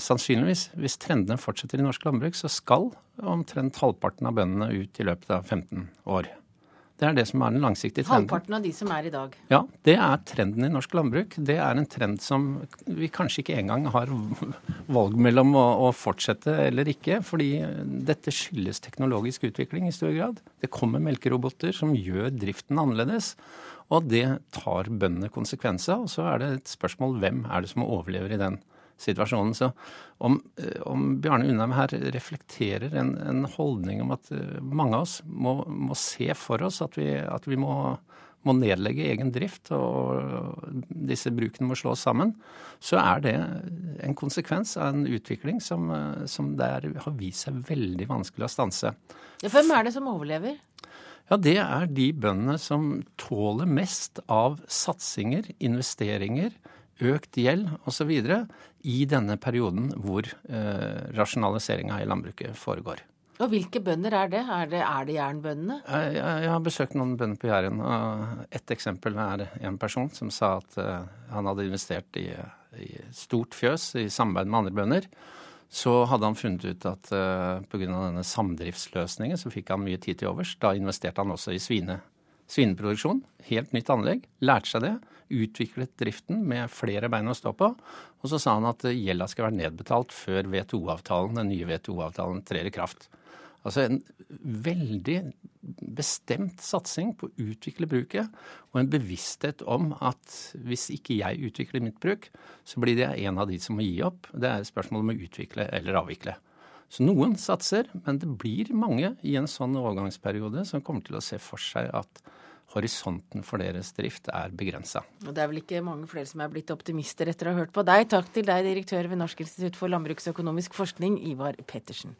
sannsynligvis, hvis trendene fortsetter i norsk landbruk, så skal omtrent halvparten av bøndene ut i løpet av 15 år. Det er det som er den langsiktige trenden. Halvparten av de som er i dag? Ja, det er trenden i norsk landbruk. Det er en trend som vi kanskje ikke engang har valg mellom å, fortsette eller ikke. Fordi dette skyldes teknologisk utvikling i stor grad. Det kommer melkeroboter som gjør driften annerledes. Og det tar bøndene konsekvenser av. Og så er det et spørsmål hvem er det som overlever i den situasjonen. Så om, eh, om Bjarne Undheim her reflekterer en, en, holdning om at eh, mange av oss må, må se for oss at vi, at vi må, må, nedlegge egen drift og disse brukene må slås sammen, så er det en konsekvens av en utvikling som, eh, som der har vist seg veldig vanskelig å stanse. Ja, hvem er det som overlever? Ja, Det er de bøndene som tåler mest av satsinger, investeringer, økt gjeld osv. i denne perioden hvor eh, rasjonaliseringa i landbruket foregår. Og Hvilke bønder er det? Er det, er det jernbøndene? Jeg, jeg, jeg, har besøkt noen bønder på Jæren. og Ett eksempel er en person som sa at uh, han hadde investert i, i, stort fjøs i samarbeid med andre bønder. Så hadde han funnet ut at uh, pga. denne samdriftsløsningen så fikk han mye tid til overs. Da investerte han også i svine, svineproduksjon. Helt nytt anlegg. Lærte seg det utviklet driften med flere bein å stå på. Og så sa han at gjelda skal være nedbetalt før VTO-avtalen, den nye VTO-avtalen trer i kraft. Altså en veldig bestemt satsing på å utvikle bruket, og en bevissthet om at hvis ikke jeg utvikler mitt bruk, så blir det en av de som må gi opp. Det er spørsmålet om å utvikle eller avvikle. Så noen satser, men det blir mange i en sånn overgangsperiode som kommer til å se for seg at horisonten for deres drift er begrensa. Det er vel ikke mange flere som er blitt optimister etter å ha hørt på deg. Takk til deg, direktør ved Norsk institutt for landbruksøkonomisk forskning, Ivar Pettersen.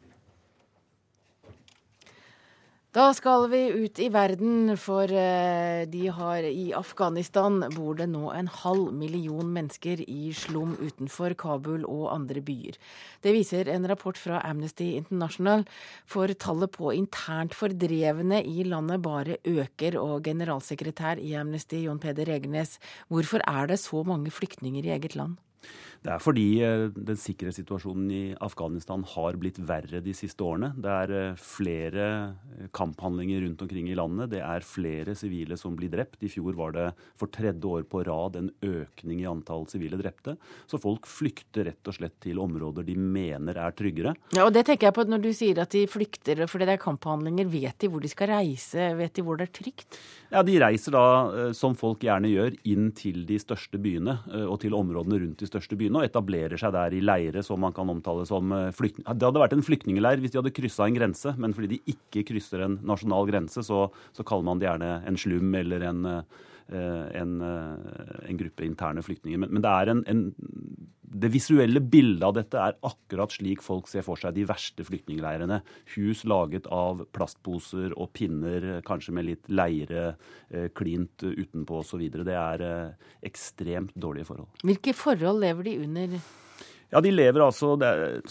Da skal vi ut i verden, for eh, de har i Afghanistan bor det nå en halv million mennesker i slum utenfor Kabul og andre byer. Det viser en rapport fra Amnesty International, for tallet på internt fordrevne i landet bare øker. Og generalsekretær i Amnesty, Jon Peder Egenes, hvorfor er det så mange flyktninger i eget land? Det er fordi eh, den sikkerhetssituasjonen i Afghanistan har blitt verre de siste årene. Det er eh, flere eh, kamphandlinger rundt omkring i landet. Det er flere sivile som blir drept. I fjor var det for tredje år på rad en økning i antall sivile drepte. Så folk flykter rett og slett til områder de mener er tryggere. Ja, og det tenker jeg på Når du sier at de flykter fordi det er kamphandlinger, vet de hvor de skal reise? Vet de hvor det er trygt? Ja, De reiser da, som folk gjerne gjør, inn til de største byene og til områdene rundt de største byene og etablerer seg der i leire som man kan omtale som eh, flyktning... Det hadde vært en flyktningleir hvis de hadde kryssa en grense, men fordi de ikke krysser en nasjonal grense, så, så kaller man det gjerne en slum eller en, eh, en, eh, en gruppe interne flyktninger. Men, men det er en, en det visuelle bildet av dette er akkurat slik folk ser for seg de verste flyktningleirene. Hus laget av plastposer og pinner, kanskje med litt leire eh, klint utenpå osv. Det er eh, ekstremt dårlige forhold. Hvilke forhold lever de under? Ja, De lever altså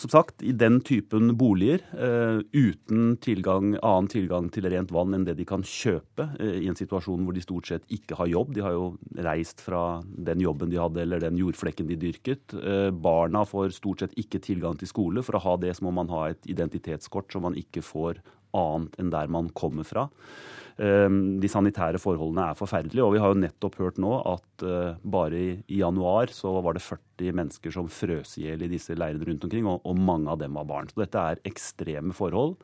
som sagt, i den typen boliger uh, uten tilgang, annen tilgang til rent vann enn det de kan kjøpe, uh, i en situasjon hvor de stort sett ikke har jobb. De har jo reist fra den jobben de hadde eller den jordflekken de dyrket. Uh, barna får stort sett ikke tilgang til skole. For å ha det så må man ha et identitetskort som man ikke får annet enn der man kommer fra. Ehm, de sanitære forholdene er forferdelige. Og vi har jo nettopp hørt nå at eh, bare i januar så var det 40 mennesker som frøs i hjel i disse leirene rundt omkring, og mange av dem var barn. Så dette er ekstreme forhold.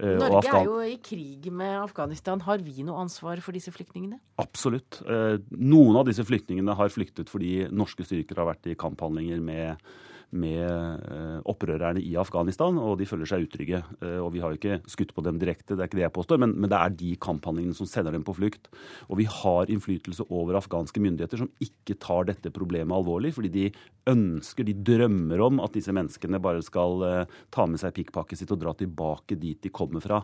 Eh, Norge er jo i krig med Afghanistan. Har vi noe ansvar for disse flyktningene? Absolutt. Eh, noen av disse flyktningene har flyktet fordi norske styrker har vært i kamphandlinger med med eh, opprørerne i Afghanistan, og de føler seg utrygge. Eh, og Vi har jo ikke skutt på dem direkte, det er ikke det jeg påstår, men, men det er de kamphandlingene som sender dem på flukt. Og vi har innflytelse over afghanske myndigheter som ikke tar dette problemet alvorlig, fordi de ønsker, de drømmer om at disse menneskene bare skal uh, ta med seg pikkpakket sitt og dra tilbake dit de kommer fra.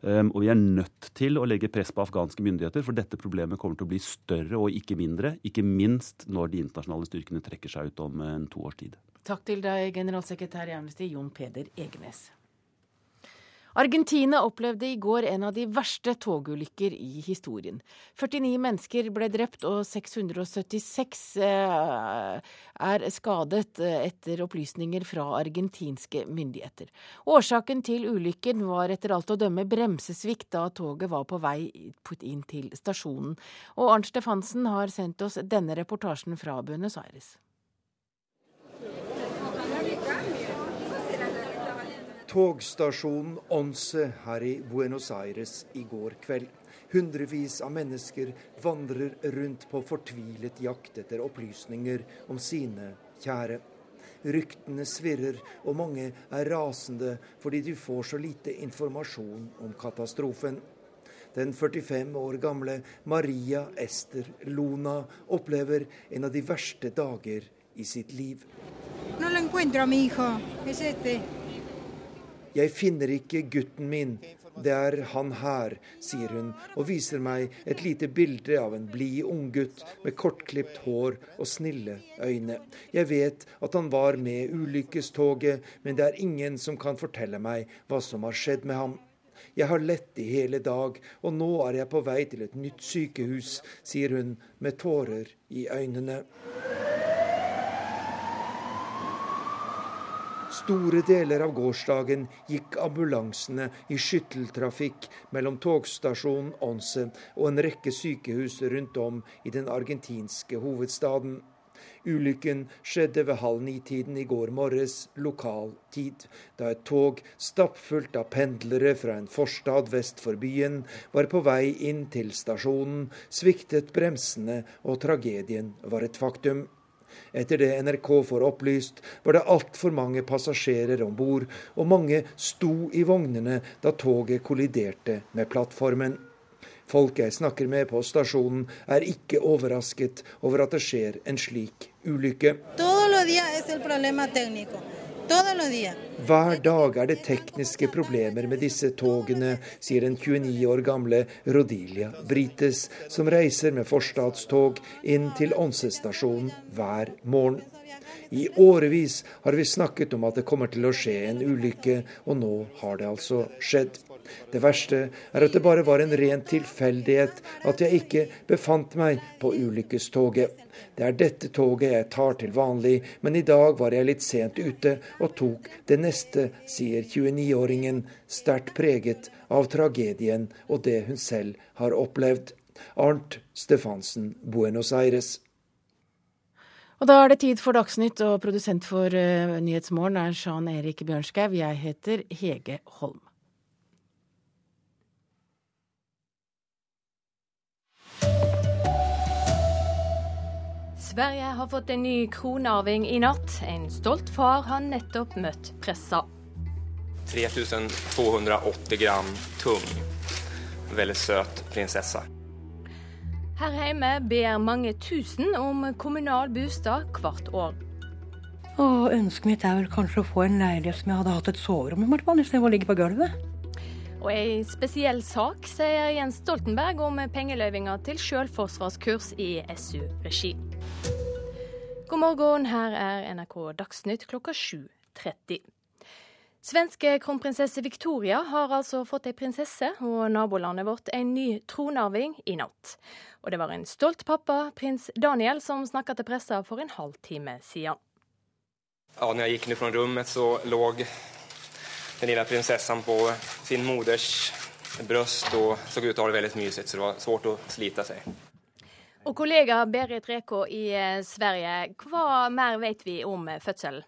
Um, og vi er nødt til å legge press på afghanske myndigheter, for dette problemet kommer til å bli større og ikke mindre. Ikke minst når de internasjonale styrkene trekker seg ut om en to års tid. Takk til deg, generalsekretær i Amnesty, Jon Peder Egenes. Argentina opplevde i går en av de verste togulykker i historien. 49 mennesker ble drept og 676 eh, er skadet eh, etter opplysninger fra argentinske myndigheter. Årsaken til ulykken var etter alt å dømme bremsesvikt da toget var på vei inn til stasjonen. Og Arnt Stefansen har sendt oss denne reportasjen fra Buenos Aires. Togstasjonen Once her i Buenos Aires i går kveld. Hundrevis av mennesker vandrer rundt på fortvilet jakt etter opplysninger om sine kjære. Ryktene svirrer, og mange er rasende fordi de får så lite informasjon om katastrofen. Den 45 år gamle Maria Ester Lona opplever en av de verste dager i sitt liv. No lo encuentro a mi hijo. Es este. Jeg finner ikke gutten min. Det er han her, sier hun og viser meg et lite bilde av en blid unggutt med kortklipt hår og snille øyne. Jeg vet at han var med ulykkestoget, men det er ingen som kan fortelle meg hva som har skjedd med ham. Jeg har lett i hele dag, og nå er jeg på vei til et nytt sykehus, sier hun med tårer i øynene. Store deler av gårsdagen gikk ambulansene i skytteltrafikk mellom togstasjonen Once og en rekke sykehus rundt om i den argentinske hovedstaden. Ulykken skjedde ved halv ni-tiden i går morges lokal tid, da et tog stappfullt av pendlere fra en forstad vest for byen var på vei inn til stasjonen, sviktet bremsene og tragedien var et faktum. Etter det NRK får opplyst, var det altfor mange passasjerer om bord, og mange sto i vognene da toget kolliderte med plattformen. Folk jeg snakker med på stasjonen, er ikke overrasket over at det skjer en slik ulykke. Hver dag er det tekniske problemer med disse togene, sier den 29 år gamle Rodilia Brites, som reiser med forstadstog inn til Ånsestasjonen hver morgen. I årevis har vi snakket om at det kommer til å skje en ulykke, og nå har det altså skjedd. Det verste er at det bare var en ren tilfeldighet at jeg ikke befant meg på ulykkestoget. Det er dette toget jeg tar til vanlig, men i dag var jeg litt sent ute og tok det neste, sier 29-åringen, sterkt preget av tragedien og det hun selv har opplevd. Arnt Stefansen, Buenos Aires. Og da er det tid for Dagsnytt, og produsent for uh, Nyhetsmorgen er Jean Erik Bjørnskau. Jeg heter Hege Holm. Sverige har fått en ny kronarving i natt. En stolt far har nettopp møtt pressa. 3280 gram tung. Veldig søt prinsesse. Her hjemme ber mange tusen om kommunal bostad hvert år. Og Ønsket mitt er vel kanskje å få en leilighet som jeg hadde hatt et soverom i, hvert istedenfor å ligge på gulvet. Og ei spesiell sak sier Jens Stoltenberg om pengeløyvinger til selvforsvarskurs i SU-regi. God morgen, her er NRK Dagsnytt klokka 7.30. Svenske kronprinsesse Victoria har altså fått ei prinsesse, og nabolandet vårt en ny tronarving i natt. Og det var en stolt pappa, prins Daniel, som snakka til pressa for en halvtime siden. Ja, når jeg gikk ned fra rommet, så lå den lille prinsessen på sin moders bryst og så ut til å ha det veldig mysig, så det var svårt å slite seg. Og kollega Berit Reko i eh, Sverige, hva mer vet vi om fødselen?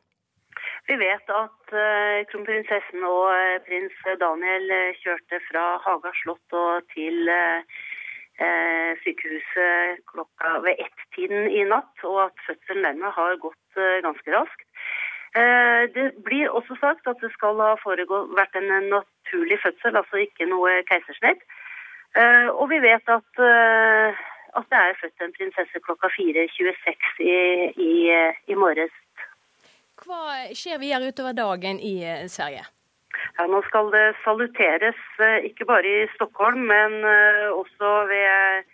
Vi vet at uh, kronprinsessen og prins Daniel kjørte fra Haga slott og til sykehuset klokka ved ett-tiden i natt, og at fødselen dermed har gått ganske raskt. Det blir også sagt at det skal ha vært en naturlig fødsel, altså ikke noe keisersnitt. Og vi vet at, at det er født en prinsesse klokka 4.26 i, i, i morges. Hva skjer videre utover dagen i eh, Sverige? Ja, nå skal det saluteres, eh, ikke bare i Stockholm, men eh, også ved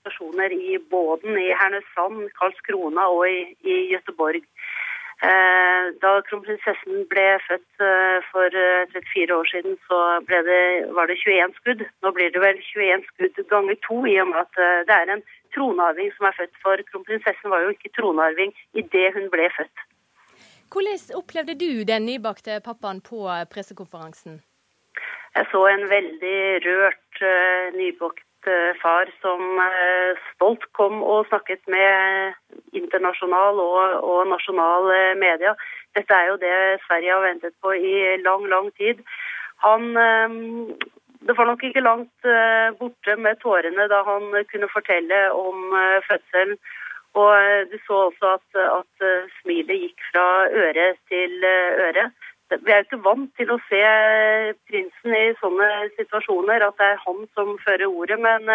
stasjoner i Båden, i Hernesand, Karlskrona og i, i Göteborg. Da kronprinsessen ble født for 34 år siden, så det, var det 21 skudd. Nå blir det vel 21 skudd ganger to, i og med at det er en tronarving som er født. For kronprinsessen var jo ikke tronarving idet hun ble født. Hvordan opplevde du den nybakte pappaen på pressekonferansen? Jeg så en veldig rørt nybakt far som uh, stolt kom og snakket med internasjonal og, og nasjonal media. Dette er jo det Sverige har ventet på i lang, lang tid. Han det var nok ikke langt borte med tårene da han kunne fortelle om fødselen og eh, du så også at, at eh, smilet gikk fra øre til eh, øre. Vi er jo ikke vant til å se prinsen i sånne situasjoner, at det er han som fører ordet. Men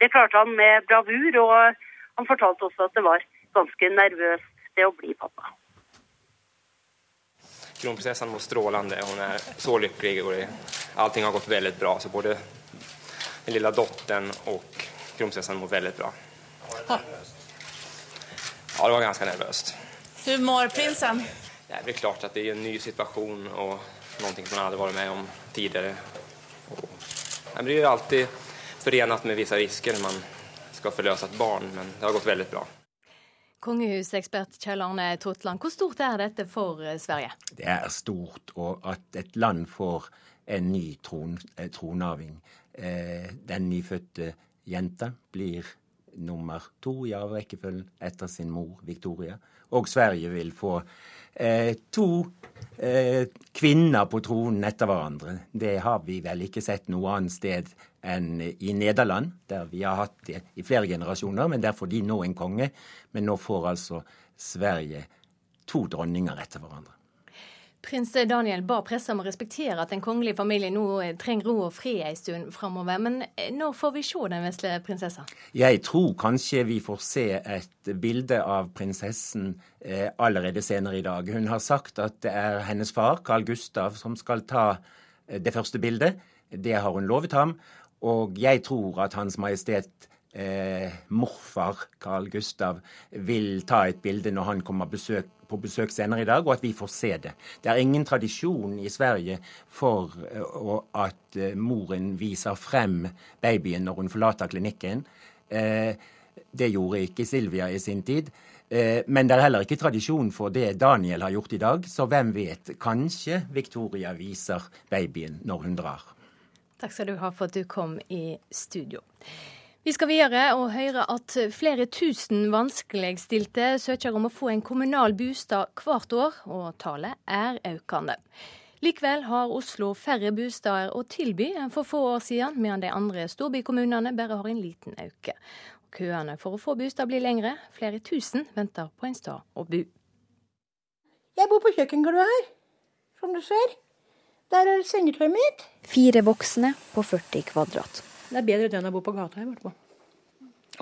det klarte han med bravur, og han fortalte også at det var ganske nervøst det å bli pappa. Kronprinsessen var strålende. Hun er så lykkelig. og Allting har gått veldig bra. Så både den lille datteren og kronprinsessen mår veldig bra. Ja, det var ganske nervøst. Hvordan mår prinsen? Det er vel klart at det er en ny situasjon og noe man man hadde vært med om tidligere. Det blir jo alltid forenet med visse risker når man skal forløse et barn, men det har gått veldig bra. Kongehusekspert Kjell Arne Totland, hvor stort er dette for eh, Sverige? Det er stort, og at et land får en ny tron, eh, tronarving. Eh, den nyfødte jenta blir nummer to i arverekkefølgen etter sin mor Victoria. Og Sverige vil få to eh, kvinner på tronen etter hverandre. Det har vi vel ikke sett noe annet sted enn i Nederland, der vi har hatt det i flere generasjoner, men der får de nå en konge. Men nå får altså Sverige to dronninger etter hverandre. Prins Daniel ba pressa om å respektere at den kongelige familien nå trenger ro og fred en stund framover. Men når får vi se den vesle prinsessa? Jeg tror kanskje vi får se et bilde av prinsessen eh, allerede senere i dag. Hun har sagt at det er hennes far, Carl Gustav, som skal ta eh, det første bildet. Det har hun lovet ham. Og jeg tror at Hans Majestet eh, morfar Carl Gustav vil ta et bilde når han kommer besøk, på besøk senere i dag, og at vi får se det. Det er ingen tradisjon i Sverige for eh, at uh, moren viser frem babyen når hun forlater klinikken. Eh, det gjorde ikke Silvia i sin tid. Men det er heller ikke tradisjon for det Daniel har gjort i dag, så hvem vet? Kanskje Victoria viser babyen når hun drar. Takk skal du ha for at du kom i studio. Vi skal videre og høre at flere tusen vanskeligstilte søker om å få en kommunal bostad hvert år, og tallet er økende. Likevel har Oslo færre bosteder å tilby enn for få år siden, mens de andre storbykommunene bare har en liten øke. Køene for å få bostad blir lengre. Flere tusen venter på en sted å bo. Jeg bor på kjøkkengulvet her, som du ser. Der er sengetøyet mitt. Fire voksne på 40 kvadrat. Det er bedre det enn å bo på gata. hvert fall.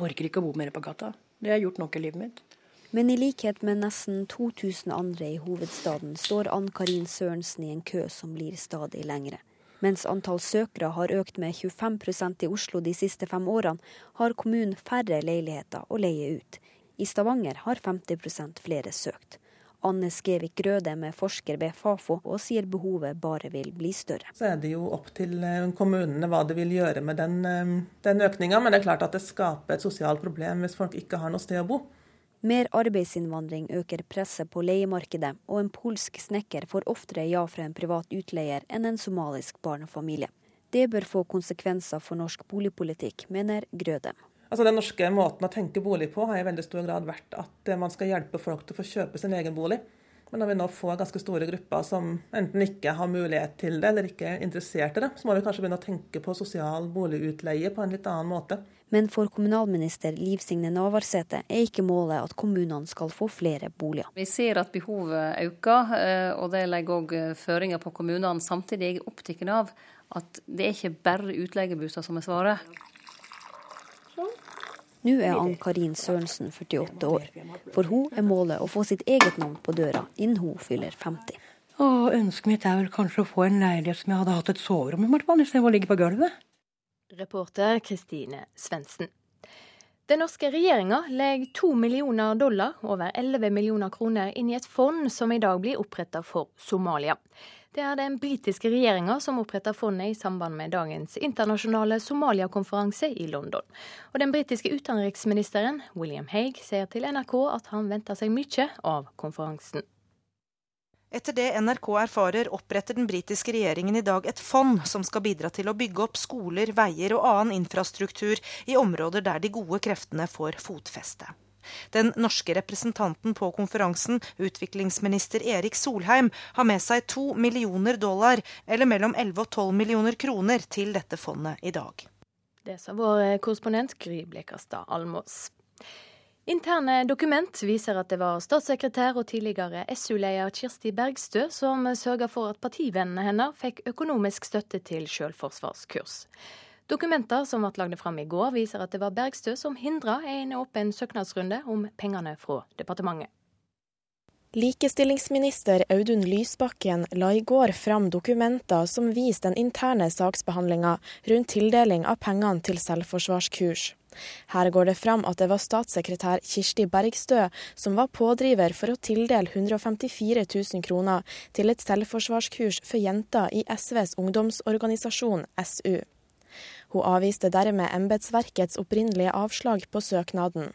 Orker ikke å bo mer på gata. Det har jeg gjort nok i livet mitt. Men i likhet med nesten 2000 andre i hovedstaden står Ann Karin Sørensen i en kø som blir stadig lengre. Mens antall søkere har økt med 25% i Oslo de siste fem årene, har kommunen færre leiligheter å leie ut. I Stavanger har 50% flere søkt. Anne Skevik Grøde med forsker ved Fafo og sier behovet bare vil bli større. Så er det jo opp til eh, kommunene hva de vil gjøre med den, eh, den økninga, men det er klart at det skaper et sosialt problem hvis folk ikke har noe sted å bo. Mer arbeidsinnvandring øker presset på leiemarkedet, og en polsk snekker får oftere ja fra en privat utleier enn en somalisk barnefamilie. Det bør få konsekvenser for norsk boligpolitikk, mener Grøde. Altså Den norske måten å tenke bolig på har i veldig stor grad vært at eh, man skal hjelpe folk til å få kjøpe sin egen bolig. Men når vi nå får ganske store grupper som enten ikke har mulighet til det, eller ikke er interessert i det, så må vi kanskje begynne å tenke på sosial boligutleie på en litt annen måte. Men for kommunalminister Liv Signe Navarsete er ikke målet at kommunene skal få flere boliger. Vi ser at behovet øker, eh, og det legger òg eh, føringer på kommunene. Samtidig er jeg opptatt av at det er ikke bare utleieboliger som er svaret. Nå er Ann Karin Sørensen 48 år. For hun er målet å få sitt eget navn på døra innen hun fyller 50. Og ønsket mitt er vel kanskje å få en leilighet som jeg hadde hatt et soverom i, hvert fall, istedenfor å ligge på gulvet. Reporter Kristine Svendsen. Den norske regjeringa legger to millioner dollar, over 11 millioner kroner, inn i et fond som i dag blir oppretta for Somalia. Det er den britiske regjeringa som oppretta fondet i samband med dagens internasjonale Somalia-konferanse i London. Og den britiske utenriksministeren William Haig, sier til NRK at han venter seg mye av konferansen. Etter det NRK erfarer, oppretter den britiske regjeringen i dag et fond som skal bidra til å bygge opp skoler, veier og annen infrastruktur i områder der de gode kreftene får fotfeste. Den norske representanten på konferansen, utviklingsminister Erik Solheim, har med seg to millioner dollar, eller mellom 11 og 12 millioner kroner, til dette fondet i dag. Det sa vår korrespondent Gry Blekastad Almås. Interne dokument viser at det var statssekretær og tidligere SU-leder Kirsti Bergstø som sørga for at partivennene hennes fikk økonomisk støtte til selvforsvarskurs. Dokumenter som ble lagt fram i går, viser at det var Bergstø som hindra en åpen søknadsrunde om pengene fra departementet. Likestillingsminister Audun Lysbakken la i går fram dokumenter som viser den interne saksbehandlinga rundt tildeling av pengene til selvforsvarskurs. Her går det fram at det var statssekretær Kirsti Bergstø som var pådriver for å tildele 154 000 kroner til et selvforsvarskurs for jenter i SVs ungdomsorganisasjon SU. Hun avviste dermed embetsverkets opprinnelige avslag på søknaden.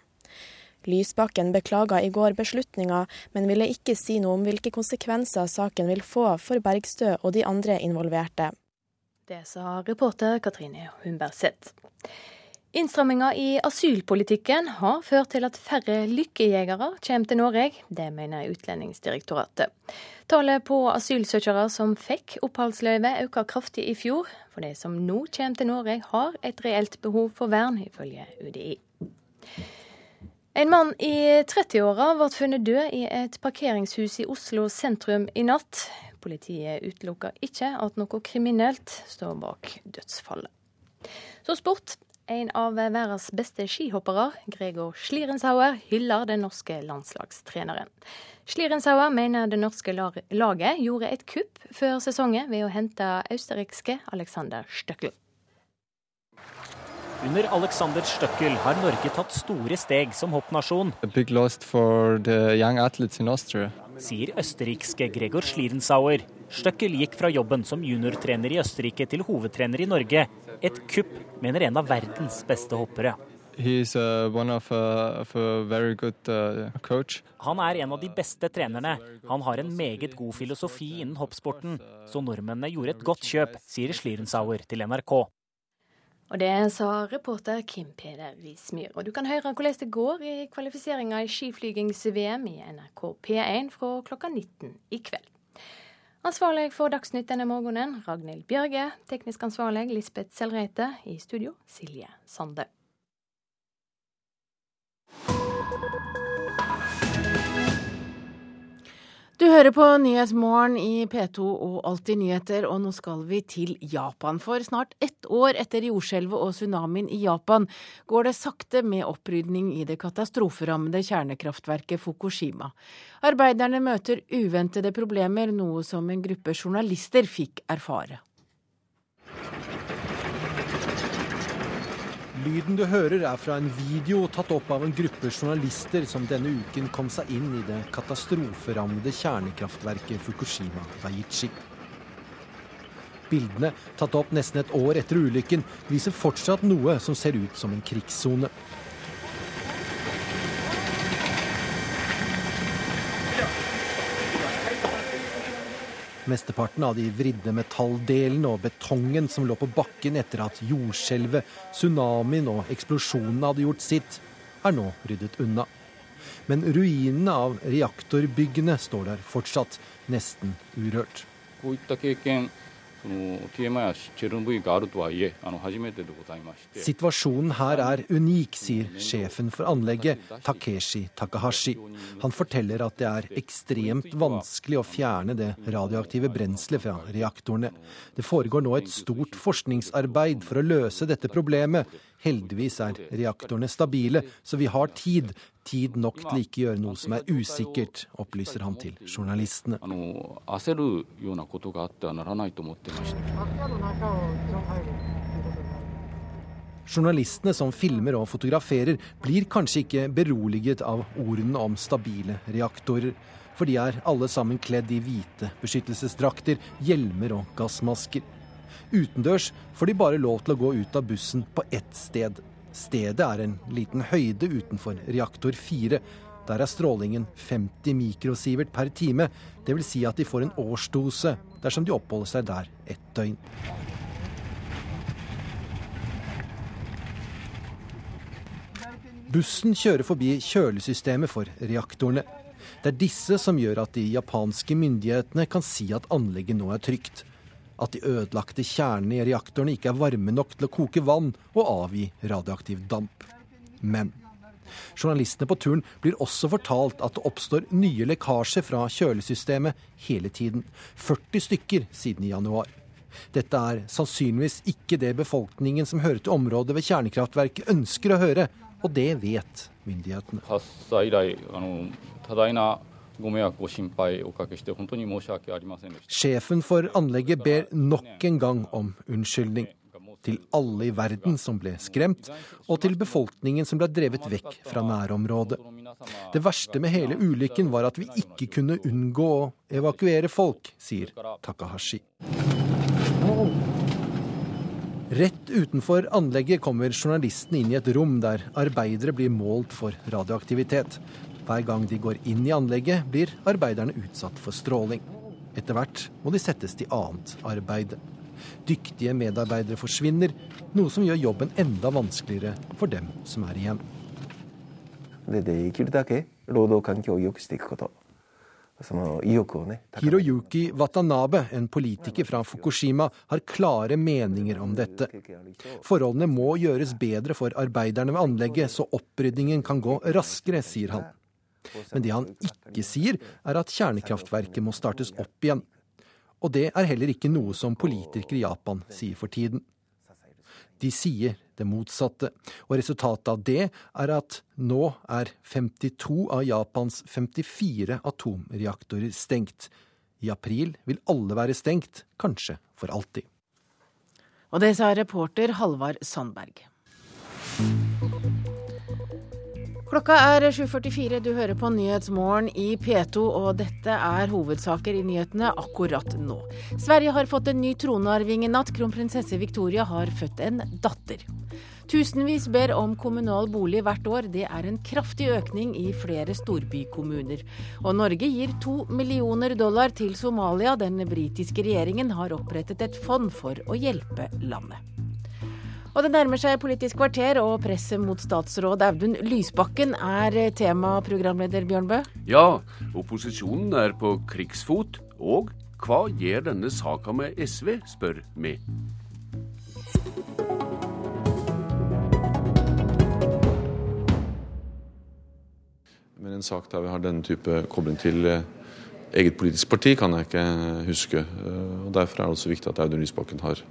Lysbakken beklaga i går beslutninga, men ville ikke si noe om hvilke konsekvenser saken vil få for Bergstø og de andre involverte. Det sa reporter Katrine Humberseth. Innstramminga i asylpolitikken har ført til at færre lykkejegere kommer til Norge. Det mener Utlendingsdirektoratet. Tallet på asylsøkere som fikk oppholdsløyve økte kraftig i fjor. For de som nå kommer til Norge har et reelt behov for vern, ifølge UDI. En mann i 30-åra ble funnet død i et parkeringshus i Oslo sentrum i natt. Politiet utelukker ikke at noe kriminelt står bak dødsfallet. Så sport. En av verdens beste skihoppere, Gregor Schlierenzauer, hyller den norske landslagstreneren. Schlierenzauer mener det norske laget gjorde et kupp før sesongen ved å hente østerrikske Alexander Støkkel. Under Alexander Støkkel har Norge tatt store steg som hoppnasjon. Sier østerrikske Gregor Schlierenzauer. Støkkel gikk fra jobben som juniortrener i Østerrike til hovedtrener i Norge. Et kupp, mener en av verdens beste hoppere. Uh, of, uh, uh, Han er en av de beste trenerne. Han har en meget god filosofi innen hoppsporten, så nordmennene gjorde et godt kjøp, sier Slirensauer til NRK. Og det sa reporter Kim Peder Rismyr. Og du kan høre hvordan det går i kvalifiseringa i skiflygings-VM i NRK P1 fra klokka 19 i kveld. Ansvarlig for Dagsnytt denne morgenen, Ragnhild Bjørge. Teknisk ansvarlig, Lisbeth Selreite. I studio, Silje Sande. Hører på Nyhetsmorgen i P2 og Alltid nyheter, og nå skal vi til Japan. For snart ett år etter jordskjelvet og tsunamien i Japan går det sakte med opprydning i det katastroferammede kjernekraftverket Fukushima. Arbeiderne møter uventede problemer, noe som en gruppe journalister fikk erfare. Lyden du hører er fra en video tatt opp av en gruppe journalister som denne uken kom seg inn i det katastroferammede kjernekraftverket Fukushima Daiichi. Bildene, tatt opp nesten et år etter ulykken, viser fortsatt noe som ser ut som en krigssone. Mesteparten av de vridde metalldelene og betongen som lå på bakken etter at jordskjelvet, tsunamien og eksplosjonene hadde gjort sitt, er nå ryddet unna. Men ruinene av reaktorbyggene står der fortsatt, nesten urørt. Situasjonen her er unik, sier sjefen for anlegget, Takeshi Takahashi. Han forteller at det er ekstremt vanskelig å fjerne det radioaktive brenselet fra reaktorene. Det foregår nå et stort forskningsarbeid for å løse dette problemet. Heldigvis er reaktorene stabile, så vi har tid. Tid nok til ikke gjøre noe som er usikkert, opplyser han til journalistene. Journalistene som filmer og fotograferer, blir kanskje ikke beroliget av ordene om stabile reaktorer. For de er alle sammen kledd i hvite beskyttelsesdrakter, hjelmer og gassmasker. Utendørs får de bare lov til å gå ut av bussen på ett sted. Stedet er en liten høyde utenfor reaktor 4. Der er strålingen 50 mikrosivert per time. Dvs. Si at de får en årsdose dersom de oppholder seg der ett døgn. Bussen kjører forbi kjølesystemet for reaktorene. Det er disse som gjør at de japanske myndighetene kan si at anlegget nå er trygt at de ødelagte kjernene i reaktorene ikke er varme nok til å koke vann og avgi radioaktiv damp. Men journalistene på turen blir også fortalt at det oppstår nye lekkasjer fra kjølesystemet hele tiden. 40 stykker siden i januar. Dette er sannsynligvis ikke det befolkningen som hører til området ved kjernekraftverket ønsker å høre, og det vet myndighetene. Sjefen for anlegget ber nok en gang om unnskyldning. Til alle i verden som ble skremt, og til befolkningen som ble drevet vekk fra nærområdet. Det verste med hele ulykken var at vi ikke kunne unngå å evakuere folk, sier Takahashi. Rett utenfor anlegget kommer journalisten inn i et rom der arbeidere blir målt for radioaktivitet. Hver gang de går inn i anlegget, blir arbeiderne utsatt for stråling. Etter hvert må de settes til annet arbeid. Dyktige medarbeidere forsvinner, noe som gjør jobben enda vanskeligere for dem som er igjen. Hiroyuki Watanabe, en politiker fra Fukushima, har klare meninger om dette. Forholdene må gjøres bedre for arbeiderne ved anlegget, så oppryddingen kan gå raskere, sier han. Men det han ikke sier, er at kjernekraftverket må startes opp igjen. Og det er heller ikke noe som politikere i Japan sier for tiden. De sier det motsatte, og resultatet av det er at nå er 52 av Japans 54 atomreaktorer stengt. I april vil alle være stengt, kanskje for alltid. Og det sa reporter Halvard Sandberg. Klokka er 7.44, du hører på Nyhetsmorgen i P2, og dette er hovedsaker i nyhetene akkurat nå. Sverige har fått en ny tronarving i natt. Kronprinsesse Victoria har født en datter. Tusenvis ber om kommunal bolig hvert år. Det er en kraftig økning i flere storbykommuner. Og Norge gir to millioner dollar til Somalia. Den britiske regjeringen har opprettet et fond for å hjelpe landet. Og det nærmer seg Politisk kvarter, og presset mot statsråd Audun Lysbakken er tema, programleder Bjørnbø. Ja, opposisjonen er på krigsfot. Og hva gjør denne saka med SV, spør vi. Men en sak der vi har denne type kobling til eh, eget politisk parti, kan jeg ikke huske. Eh, og Derfor er det også viktig at Audun Lysbakken har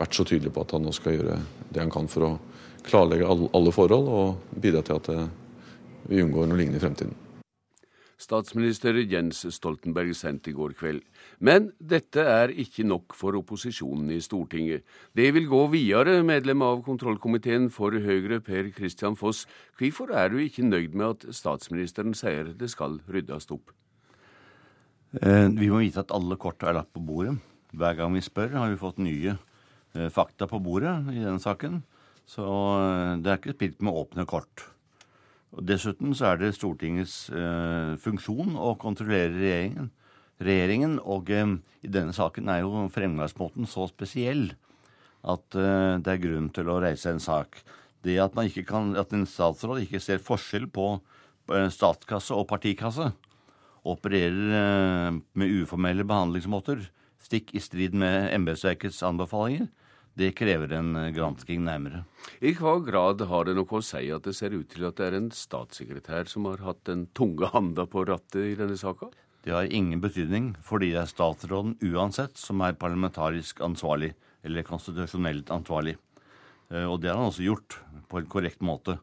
vært så tydelig på at han nå skal gjøre det han kan for å klarlegge alle forhold og bidra til at eh, vi unngår noe lignende i fremtiden. Statsminister Jens Stoltenberg sendte i går kveld. Men dette er ikke nok for opposisjonen i Stortinget. Det vil gå videre, medlem av kontrollkomiteen for Høyre Per Christian Foss. Hvorfor er du ikke nøyd med at statsministeren sier det skal ryddes opp? Eh, vi må vite at alle kort er lagt på bordet. Hver gang vi spør, har vi fått nye fakta på bordet i denne saken. Så eh, det er ikke spilt med åpne kort. Og Dessuten så er det Stortingets eh, funksjon å kontrollere regjeringen. regjeringen og eh, i denne saken er jo fremgangsmåten så spesiell at eh, det er grunn til å reise en sak. Det at, kan, at en statsråd ikke ser forskjell på eh, statskasse og partikasse, opererer eh, med uformelle behandlingsmåter, stikk i strid med embetsverkets anbefalinger, det krever en eh, gransking nærmere. I hva grad har det noe å si at det ser ut til at det er en statssekretær som har hatt den tunge handa på rattet i denne saka? Det har ingen betydning, fordi det er statsråden uansett som er parlamentarisk ansvarlig, eller konstitusjonelt ansvarlig. Eh, og det har han også gjort, på en korrekt måte.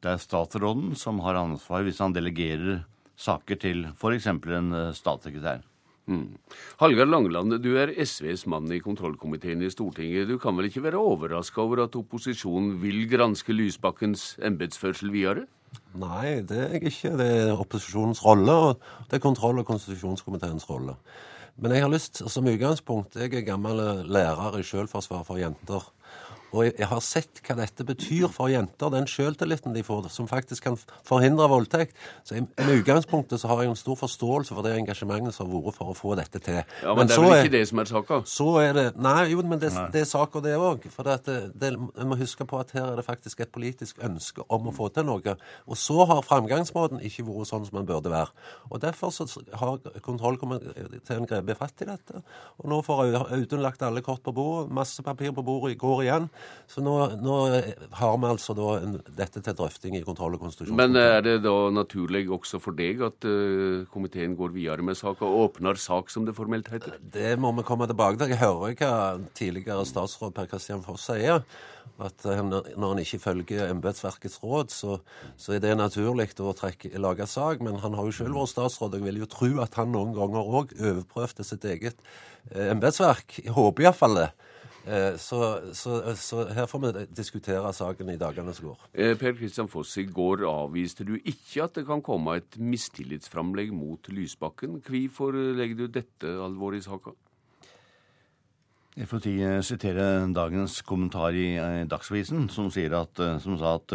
Det er statsråden som har ansvar hvis han delegerer saker til f.eks. en eh, statssekretær. Mm. Hallgeir Langeland, du er SVs mann i kontrollkomiteen i Stortinget. Du kan vel ikke være overraska over at opposisjonen vil granske Lysbakkens embetsførsel videre? Nei, det er jeg ikke. Det er opposisjonens rolle, og det er kontroll- og konstitusjonskomiteens rolle. Men jeg har lyst, som utgangspunkt Jeg er gammel lærer i selvforsvar for jenter. Og jeg har sett hva dette betyr for jenter, den sjøltilliten de får, som faktisk kan forhindre voldtekt. Så med utgangspunktet så har jeg en stor forståelse for det engasjementet som har vært for å få dette til. Ja, Men, men det er vel ikke det som er saka? Så er det Nei, jo, men det, det er saka, det òg. For det, det, vi må huske på at her er det faktisk et politisk ønske om å få til noe. Og så har framgangsmåten ikke vært sånn som den burde være. Og derfor så har kontrollkomiteen grepet fatt i dette. Og nå får Audun lagt alle kort på bordet, masse papir på bordet i går igjen. Så nå, nå har vi altså da en, dette til drøfting i kontroll- og konstitusjon. Men er det da naturlig også for deg at uh, komiteen går videre med saka og åpner sak, som det formelt heter? Det må vi komme tilbake til. Jeg hører hva tidligere statsråd Per Kristian Foss sier. At uh, når han ikke følger embetsverkets råd, så, så, er det naturlig å trekke, lage sak. Men han har jo selv vært statsråd. og Jeg vil jo tro at han noen ganger òg overprøvde sitt eget embetsverk. Jeg håper iallfall det. Eh, så, så, så, her får vi diskutere saken i dagene som går. Eh, per Kristian Foss, i går avviste du ikke at det kan komme et mistillitsframlegg mot Lysbakken. Hvorfor legger du dette alvoret i saka? Jeg får sitere dagens kommentar i Dagsavisen, som, at, som sa at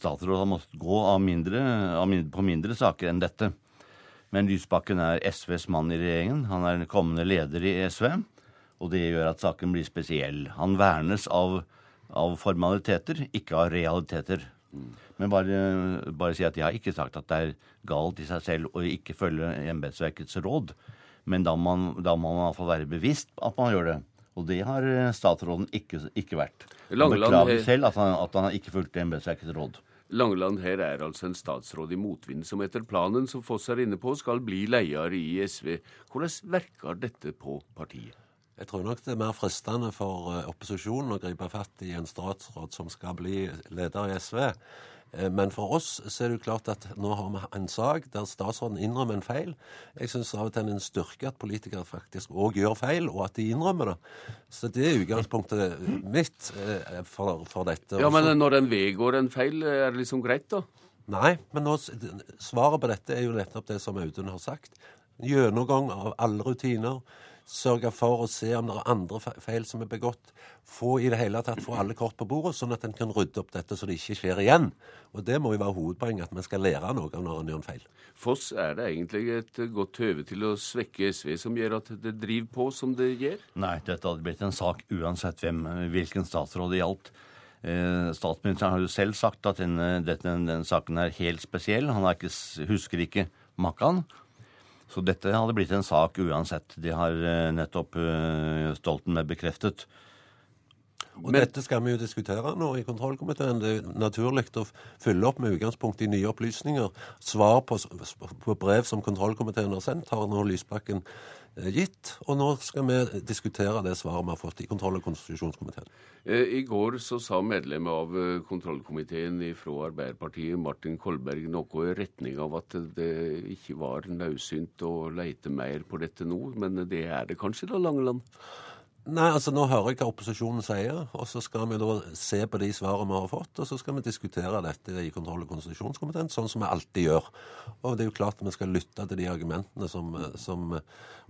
statsråd har måttet gå av mindre, av mindre, på mindre saker enn dette. Men Lysbakken er SVs mann i regjeringen. Han er kommende leder i SV. Og det gjør at saken blir spesiell. Han vernes av, av formaliteter, ikke av realiteter. Men bare, bare si at jeg har ikke sagt at det er galt i seg selv å ikke følge embetsverkets råd. Men da, man, da må man iallfall være bevisst at man gjør det. Og det har statsråden ikke, ikke vært. Han beklager selv at han, at han ikke fulgte embetsverkets råd. Langeland, her er altså en statsråd i motvind som etter planen som Foss er inne på, skal bli leder i SV. Hvordan verker dette på partiet? Jeg tror nok det er mer fristende for eh, opposisjonen å gripe fatt i en statsråd som skal bli leder i SV. Eh, men for oss så er det jo klart at nå har vi en sak der statsråden innrømmer en feil. Jeg syns av og til en styrke at politikere faktisk òg gjør feil, og at de innrømmer det. Så det er utgangspunktet mitt eh, for, for dette. Ja, Men når en vedgår en feil, er det liksom greit, da? Nei, men nå, svaret på dette er jo nettopp det som Audun har sagt. Gjennomgang av alle rutiner sørge for å se om det er andre feil som er begått. Få i det hele tatt få alle kort på bordet, sånn at en kan rydde opp dette så det ikke skjer igjen. Og Det må jo være hovedpoenget, at vi skal lære noe når en gjør en feil. Foss, er det egentlig et godt tøve til å svekke SV som gjør at det driver på som det gjør? Nei, dette hadde blitt en sak uansett hvem, hvilken statsråd det gjaldt. Eh, statsministeren har jo selv sagt at denne, denne, denne saken er helt spesiell. Han ikke, husker ikke makan. Så dette hadde blitt en sak uansett. De har eh, nettopp eh, Stoltenberg bekreftet. Og Men, Dette skal vi jo diskutere nå i kontrollkomiteen. Det er naturlig å fylle opp med utgangspunkt i nye opplysninger. Svar på, på brev som kontrollkomiteen har sendt, har nå Lysbakken gitt. Og nå skal vi diskutere det svaret vi har fått i kontroll- og konstitusjonskomiteen. Eh, I går så sa medlem av eh, kontrollkomiteen fra Arbeiderpartiet, Martin Kolberg, noe i retning av at det ikke var naudsynt å leite mer på dette nå. Men det er det kanskje da, Langeland? Nei, altså Nå hører jeg hva opposisjonen sier, og så skal vi da se på de svarene vi har fått, og så skal vi diskutere dette i kontroll- og konstitusjonskomiteen, sånn som vi alltid gjør. Og det er jo klart at vi skal lytte til de argumentene som, som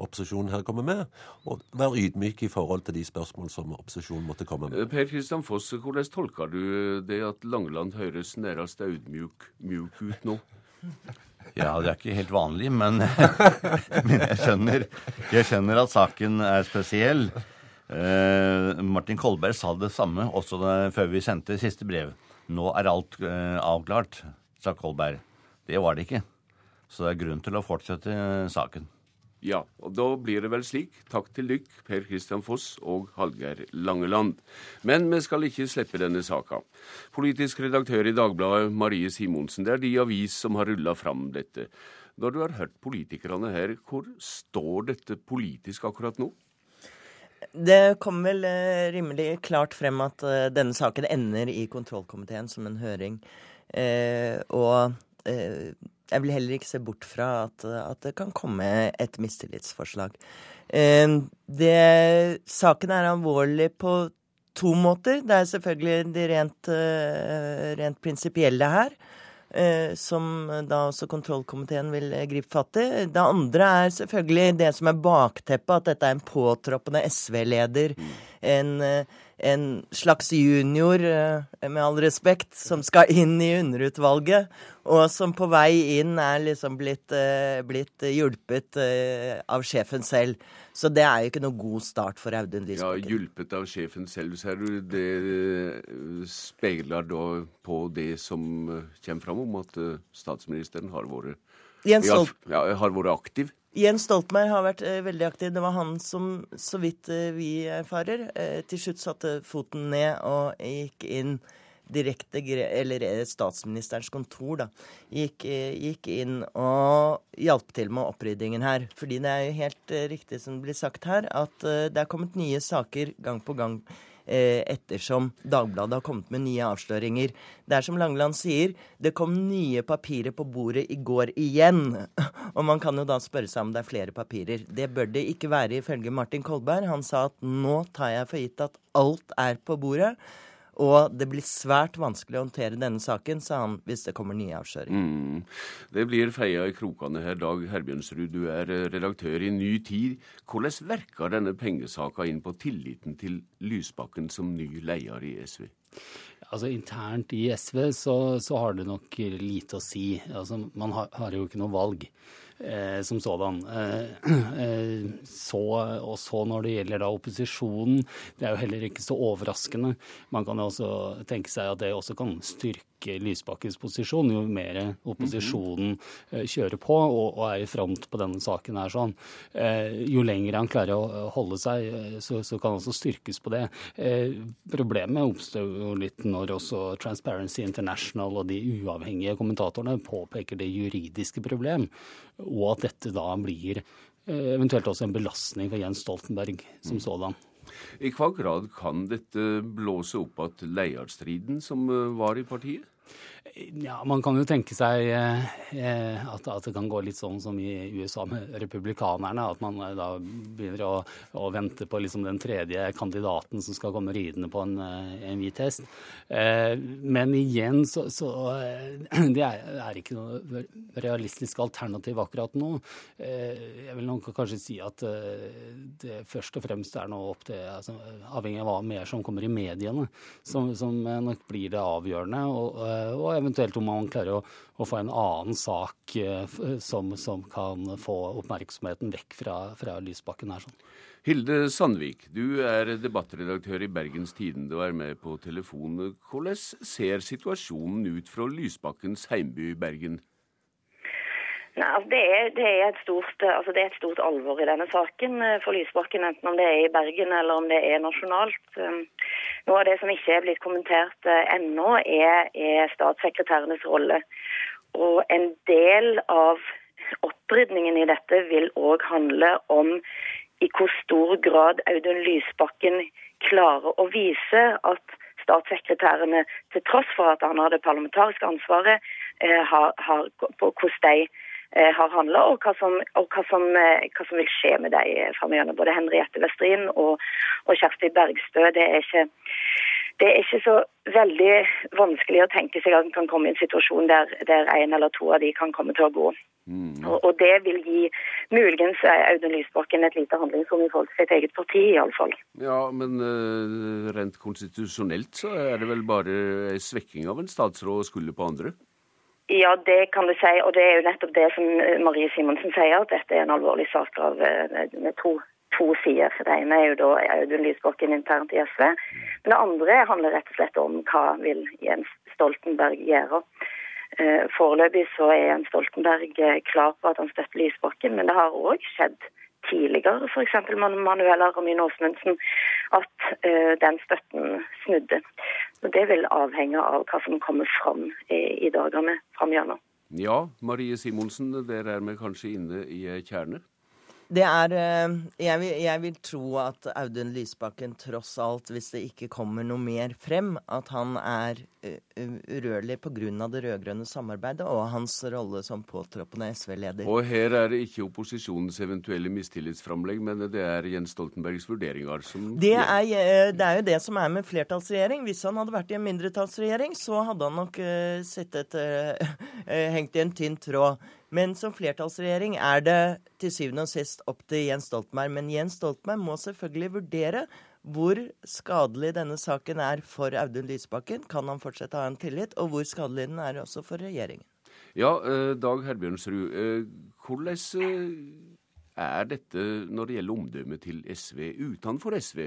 opposisjonen her kommer med, og være ydmyke i forhold til de spørsmål som opposisjonen måtte komme med. Per Kristian Foss, hvordan tolker du det at Langeland høres nærmest audmjuk ut nå? Ja, det er ikke helt vanlig, men, men jeg, skjønner, jeg skjønner at saken er spesiell. Eh, Martin Kolberg sa det samme også da, før vi sendte siste brev. Nå er alt eh, avklart, sa Kolberg. Det var det ikke. Så det er grunn til å fortsette eh, saken. Ja, og da blir det vel slik. Takk til dykk, Per Kristian Foss og Hallgeir Langeland. Men vi skal ikke slippe denne saka. Politisk redaktør i Dagbladet, Marie Simonsen, det er de avis som har rulla fram dette. Når du har hørt politikerne her, hvor står dette politisk akkurat nå? Det kom vel eh, rimelig klart frem at eh, denne saken ender i kontrollkomiteen som en høring. Eh, og eh, jeg vil heller ikke se bort fra at, at det kan komme et mistillitsforslag. Eh, det, saken er alvorlig på to måter. Det er selvfølgelig de rent, eh, rent prinsipielle her. Eh, som da også kontrollkomiteen vil eh, gripe fatt i. Det andre er selvfølgelig det som er bakteppet, at dette er en påtroppende SV-leder. En, eh, en, slags junior, med all respekt, som skal inn i underutvalget. Og som på vei inn er liksom blitt, blitt hjulpet av sjefen selv. Så det er jo ikke noe god start for Audun Lysbakken. Ja, Hjulpet av sjefen selv, ser du. Det eh, speiler da på det som eh, kommer fram om at eh, statsministeren har vært, ja, har vært aktiv? Jens Stoltenberg har vært eh, veldig aktiv. Det var han som, så vidt eh, vi erfarer, eh, til slutt satte foten ned og gikk inn direkte, eller statsministerens kontor, da, gikk, gikk, inn og hjalp til med oppryddingen her. Fordi det er jo helt riktig som det blir sagt her, at det er kommet nye saker gang på gang ettersom Dagbladet har kommet med nye avsløringer. Det er som Langeland sier, det kom nye papirer på bordet i går igjen. Og man kan jo da spørre seg om det er flere papirer. Det bør det ikke være ifølge Martin Kolberg. Han sa at nå tar jeg for gitt at alt er på bordet. Og det blir svært vanskelig å håndtere denne saken, sa han, hvis det kommer nye avsløringer. Mm. Det blir feia i krokene her, Dag Herbjørnsrud. Du er eh, redaktør i Ny Tid. Hvordan verker denne pengesaka inn på tilliten til Lysbakken som ny leder i SV? Altså Internt i SV så, så har det nok lite å si. Altså, man har, har jo ikke noe valg eh, som sådan. Eh, eh, så, og så når det gjelder da opposisjonen, det er jo heller ikke så overraskende. Man kan jo også tenke seg at det også kan styrke svekke Lysbakkens posisjon, jo mer opposisjonen kjører på og, er i front på denne saken her sånn. Jo lenger han klarer å holde seg, så, så kan han også styrkes på det. Problemet oppstår jo litt når også Transparency International og de uavhengige kommentatorene påpeker det juridiske problem, og at dette da blir eventuelt også en belastning for Jens Stoltenberg som sådan. I hva grad kan dette blåse opp igjen leierstriden som eh, var i partiet? Ja, Man kan jo tenke seg eh, at, det kan gå litt sånn som i USA med republikanerne. At man eh, da begynner å, å vente på liksom den tredje kandidaten som skal komme ridende på en, eh, en hvit hest. Men igjen så, så Det er, ikke noe realistisk alternativ akkurat nå. Jeg vil nok kanskje si at det først og fremst er noe opp til altså, Avhengig av hva mer som kommer i mediene, som, som nok blir det avgjørende. og, og eventuelt om man klarer å, å få en annen sak eh, som, som, kan få oppmerksomheten vekk fra, fra Lysbakken her. sånn. Hilde Sandvik, du er debattredaktør i Bergens Tidende og er med på telefon. Hvordan ser situasjonen ut fra Lysbakkens heimby Bergen? Nei, altså det, er, det, er stort, altså det, er, et stort, alvor i denne saken eh, for Lysbakken, enten om det er i Bergen eller om det er nasjonalt. Um, noe av det som ikke er blitt kommentert uh, ennå, er, er statssekretærenes rolle. Og en del av opprydningen i dette vil òg handle om i hvor stor grad Audun Lysbakken klarer å vise at statssekretærene, til tross for at han har det parlamentariske ansvaret, eh, har, har, på hvordan de Eh, har handla, og, hva som, og hva, som, eh, hva som, vil skje med dem framover. Både Henriette Westrin og, og, Kjersti Bergstø. Det er, ikke, det er ikke så veldig vanskelig å tenke seg at en kan komme i en situasjon der, der en eller to av de kan komme til å gå. Mm. Og, og, det vil gi muligens Audun Lysbakken et lite handlingsrom i forhold til sitt eget parti, iallfall. Ja, men uh, rent konstitusjonelt så er det vel bare svekking av en statsråd å skulle på andre? Ja, det kan du si. Og det er jo nettopp det som eh, Marie Simonsen sier, at dette er en alvorlig sak av, eh, med to, to sider. Det ene er jo da Audun Lysbakken internt i SV. Men det andre handler rett og slett om hva vil Jens Stoltenberg gjøre. Eh, foreløpig så er Jens Stoltenberg klar på at han støtter Lysbakken, men det har òg skjedd tidligere, f.eks. Manuela Ramin Aasmundsen, at uh, den støtten snudde. Og Det vil avhenge av hva som kommer fram i, i dagene framover. Ja, Marie Simonsen, der er vi kanskje inne i kjerner? Det er eh, jeg vil, jeg vil, tro at Audun Lysbakken tross alt, hvis det ikke kommer noe mer frem, at han er eh, urørlig pga. det rød-grønne samarbeidet og hans rolle som påtroppende SV-leder. Og her er det ikke opposisjonens eventuelle mistillitsframlegg, men det er Jens Stoltenbergs vurderinger som det er, eh, det er jo det som er med flertallsregjering. Hvis han hadde vært i en mindretallsregjering, så hadde han nok sittet hengt i en tynn tråd. Men som flertallsregjering er det til syvende og sist opp til Jens Stoltenberg. Men Jens Stoltenberg må selvfølgelig vurdere hvor skadelig denne saken er for Audun Lysbakken. Kan han fortsette å ha en tillit? Og hvor skadelig den er også for regjeringen. Ja, eh, Dag Herbjørnsrud. Eh, hvordan eh, er dette når det gjelder omdømmet til SV utenfor SV?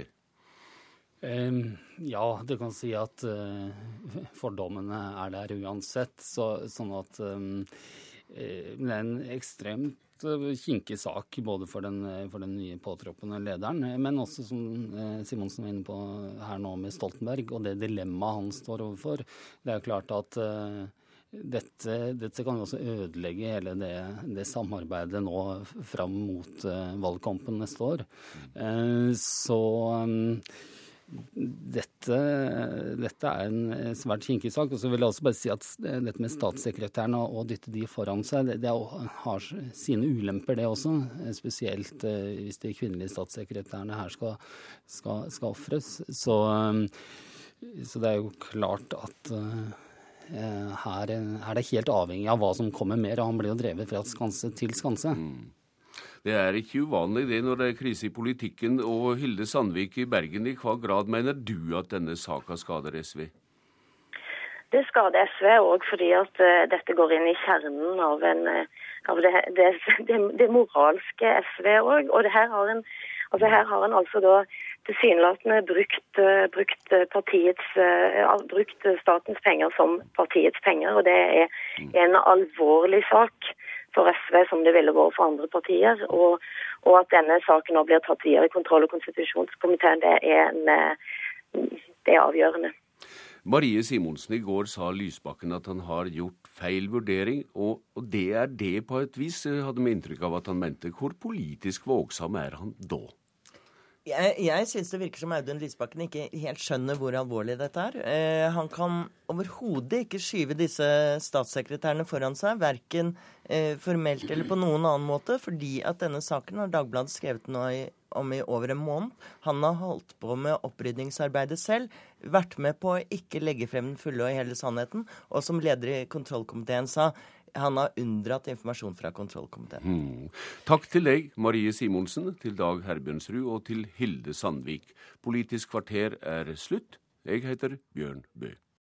Ja, du kan si at fordommene er der uansett. Så, sånn at det er en ekstremt eh, kinkig sak både for den, eh, for den nye påtroppende lederen, men også som Simonsen var inne på her nå med Stoltenberg, og det dilemmaet han står overfor. Det er klart at dette, dette, kan jo også ødelegge hele det, det samarbeidet nå fram mot valgkampen neste år. Så dette, dette, er en svært kinkig sak. Og så vil jeg også bare si at dette med statssekretærene og å dytte de foran seg, det, det, har sine ulemper, det også. Spesielt eh, hvis de kvinnelige statssekretærene her skal, skal, skal ofres. Så, så, det er jo klart at uh, her er det helt avhengig av hva som kommer mer. Og han blir jo drevet fra skanse til skanse. Mm. Det er ikke uvanlig det når det er krise i politikken. Og Hilde Sandvik i Bergen, i hva grad mener du at denne saka skader SV? Det skader SV òg fordi at uh, dette går inn i kjernen av, en, uh, av det, det, det, det, moralske SV òg. Og her har en Altså Her har en altså da tilsynelatende brukt, brukt, partiets, brukt statens penger som partiets penger. Og det er en alvorlig sak for SV som det ville vært for andre partier. Og, og, at denne saken nå blir tatt videre i kontroll- og konstitusjonskomiteen, det er, en, det er avgjørende. Marie Simonsen, i går sa Lysbakken at han har gjort feil vurdering, og, og det er det på et vis, hadde vi inntrykk av at han mente. Hvor politisk vågsom er han da? Jeg, jeg syns det virker som Audun Lysbakken ikke helt skjønner hvor alvorlig dette er. Eh, han kan overhodet ikke skyve disse statssekretærene foran seg, verken eh, formelt eller på noen annen måte, fordi at denne saken har Dagbladet skrevet nå i, om i over en måned. Han har holdt på med opprydningsarbeidet selv, vært med på å ikke legge frem den fulle og hele sannheten, og som leder i kontrollkomiteen sa, han har unndratt informasjon fra kontrollkomiteen. Hmm. Takk til deg, Marie Simonsen, til Dag Herbjørnsrud og til Hilde Sandvik. Politisk kvarter er slutt. Jeg heter Bjørn Bø.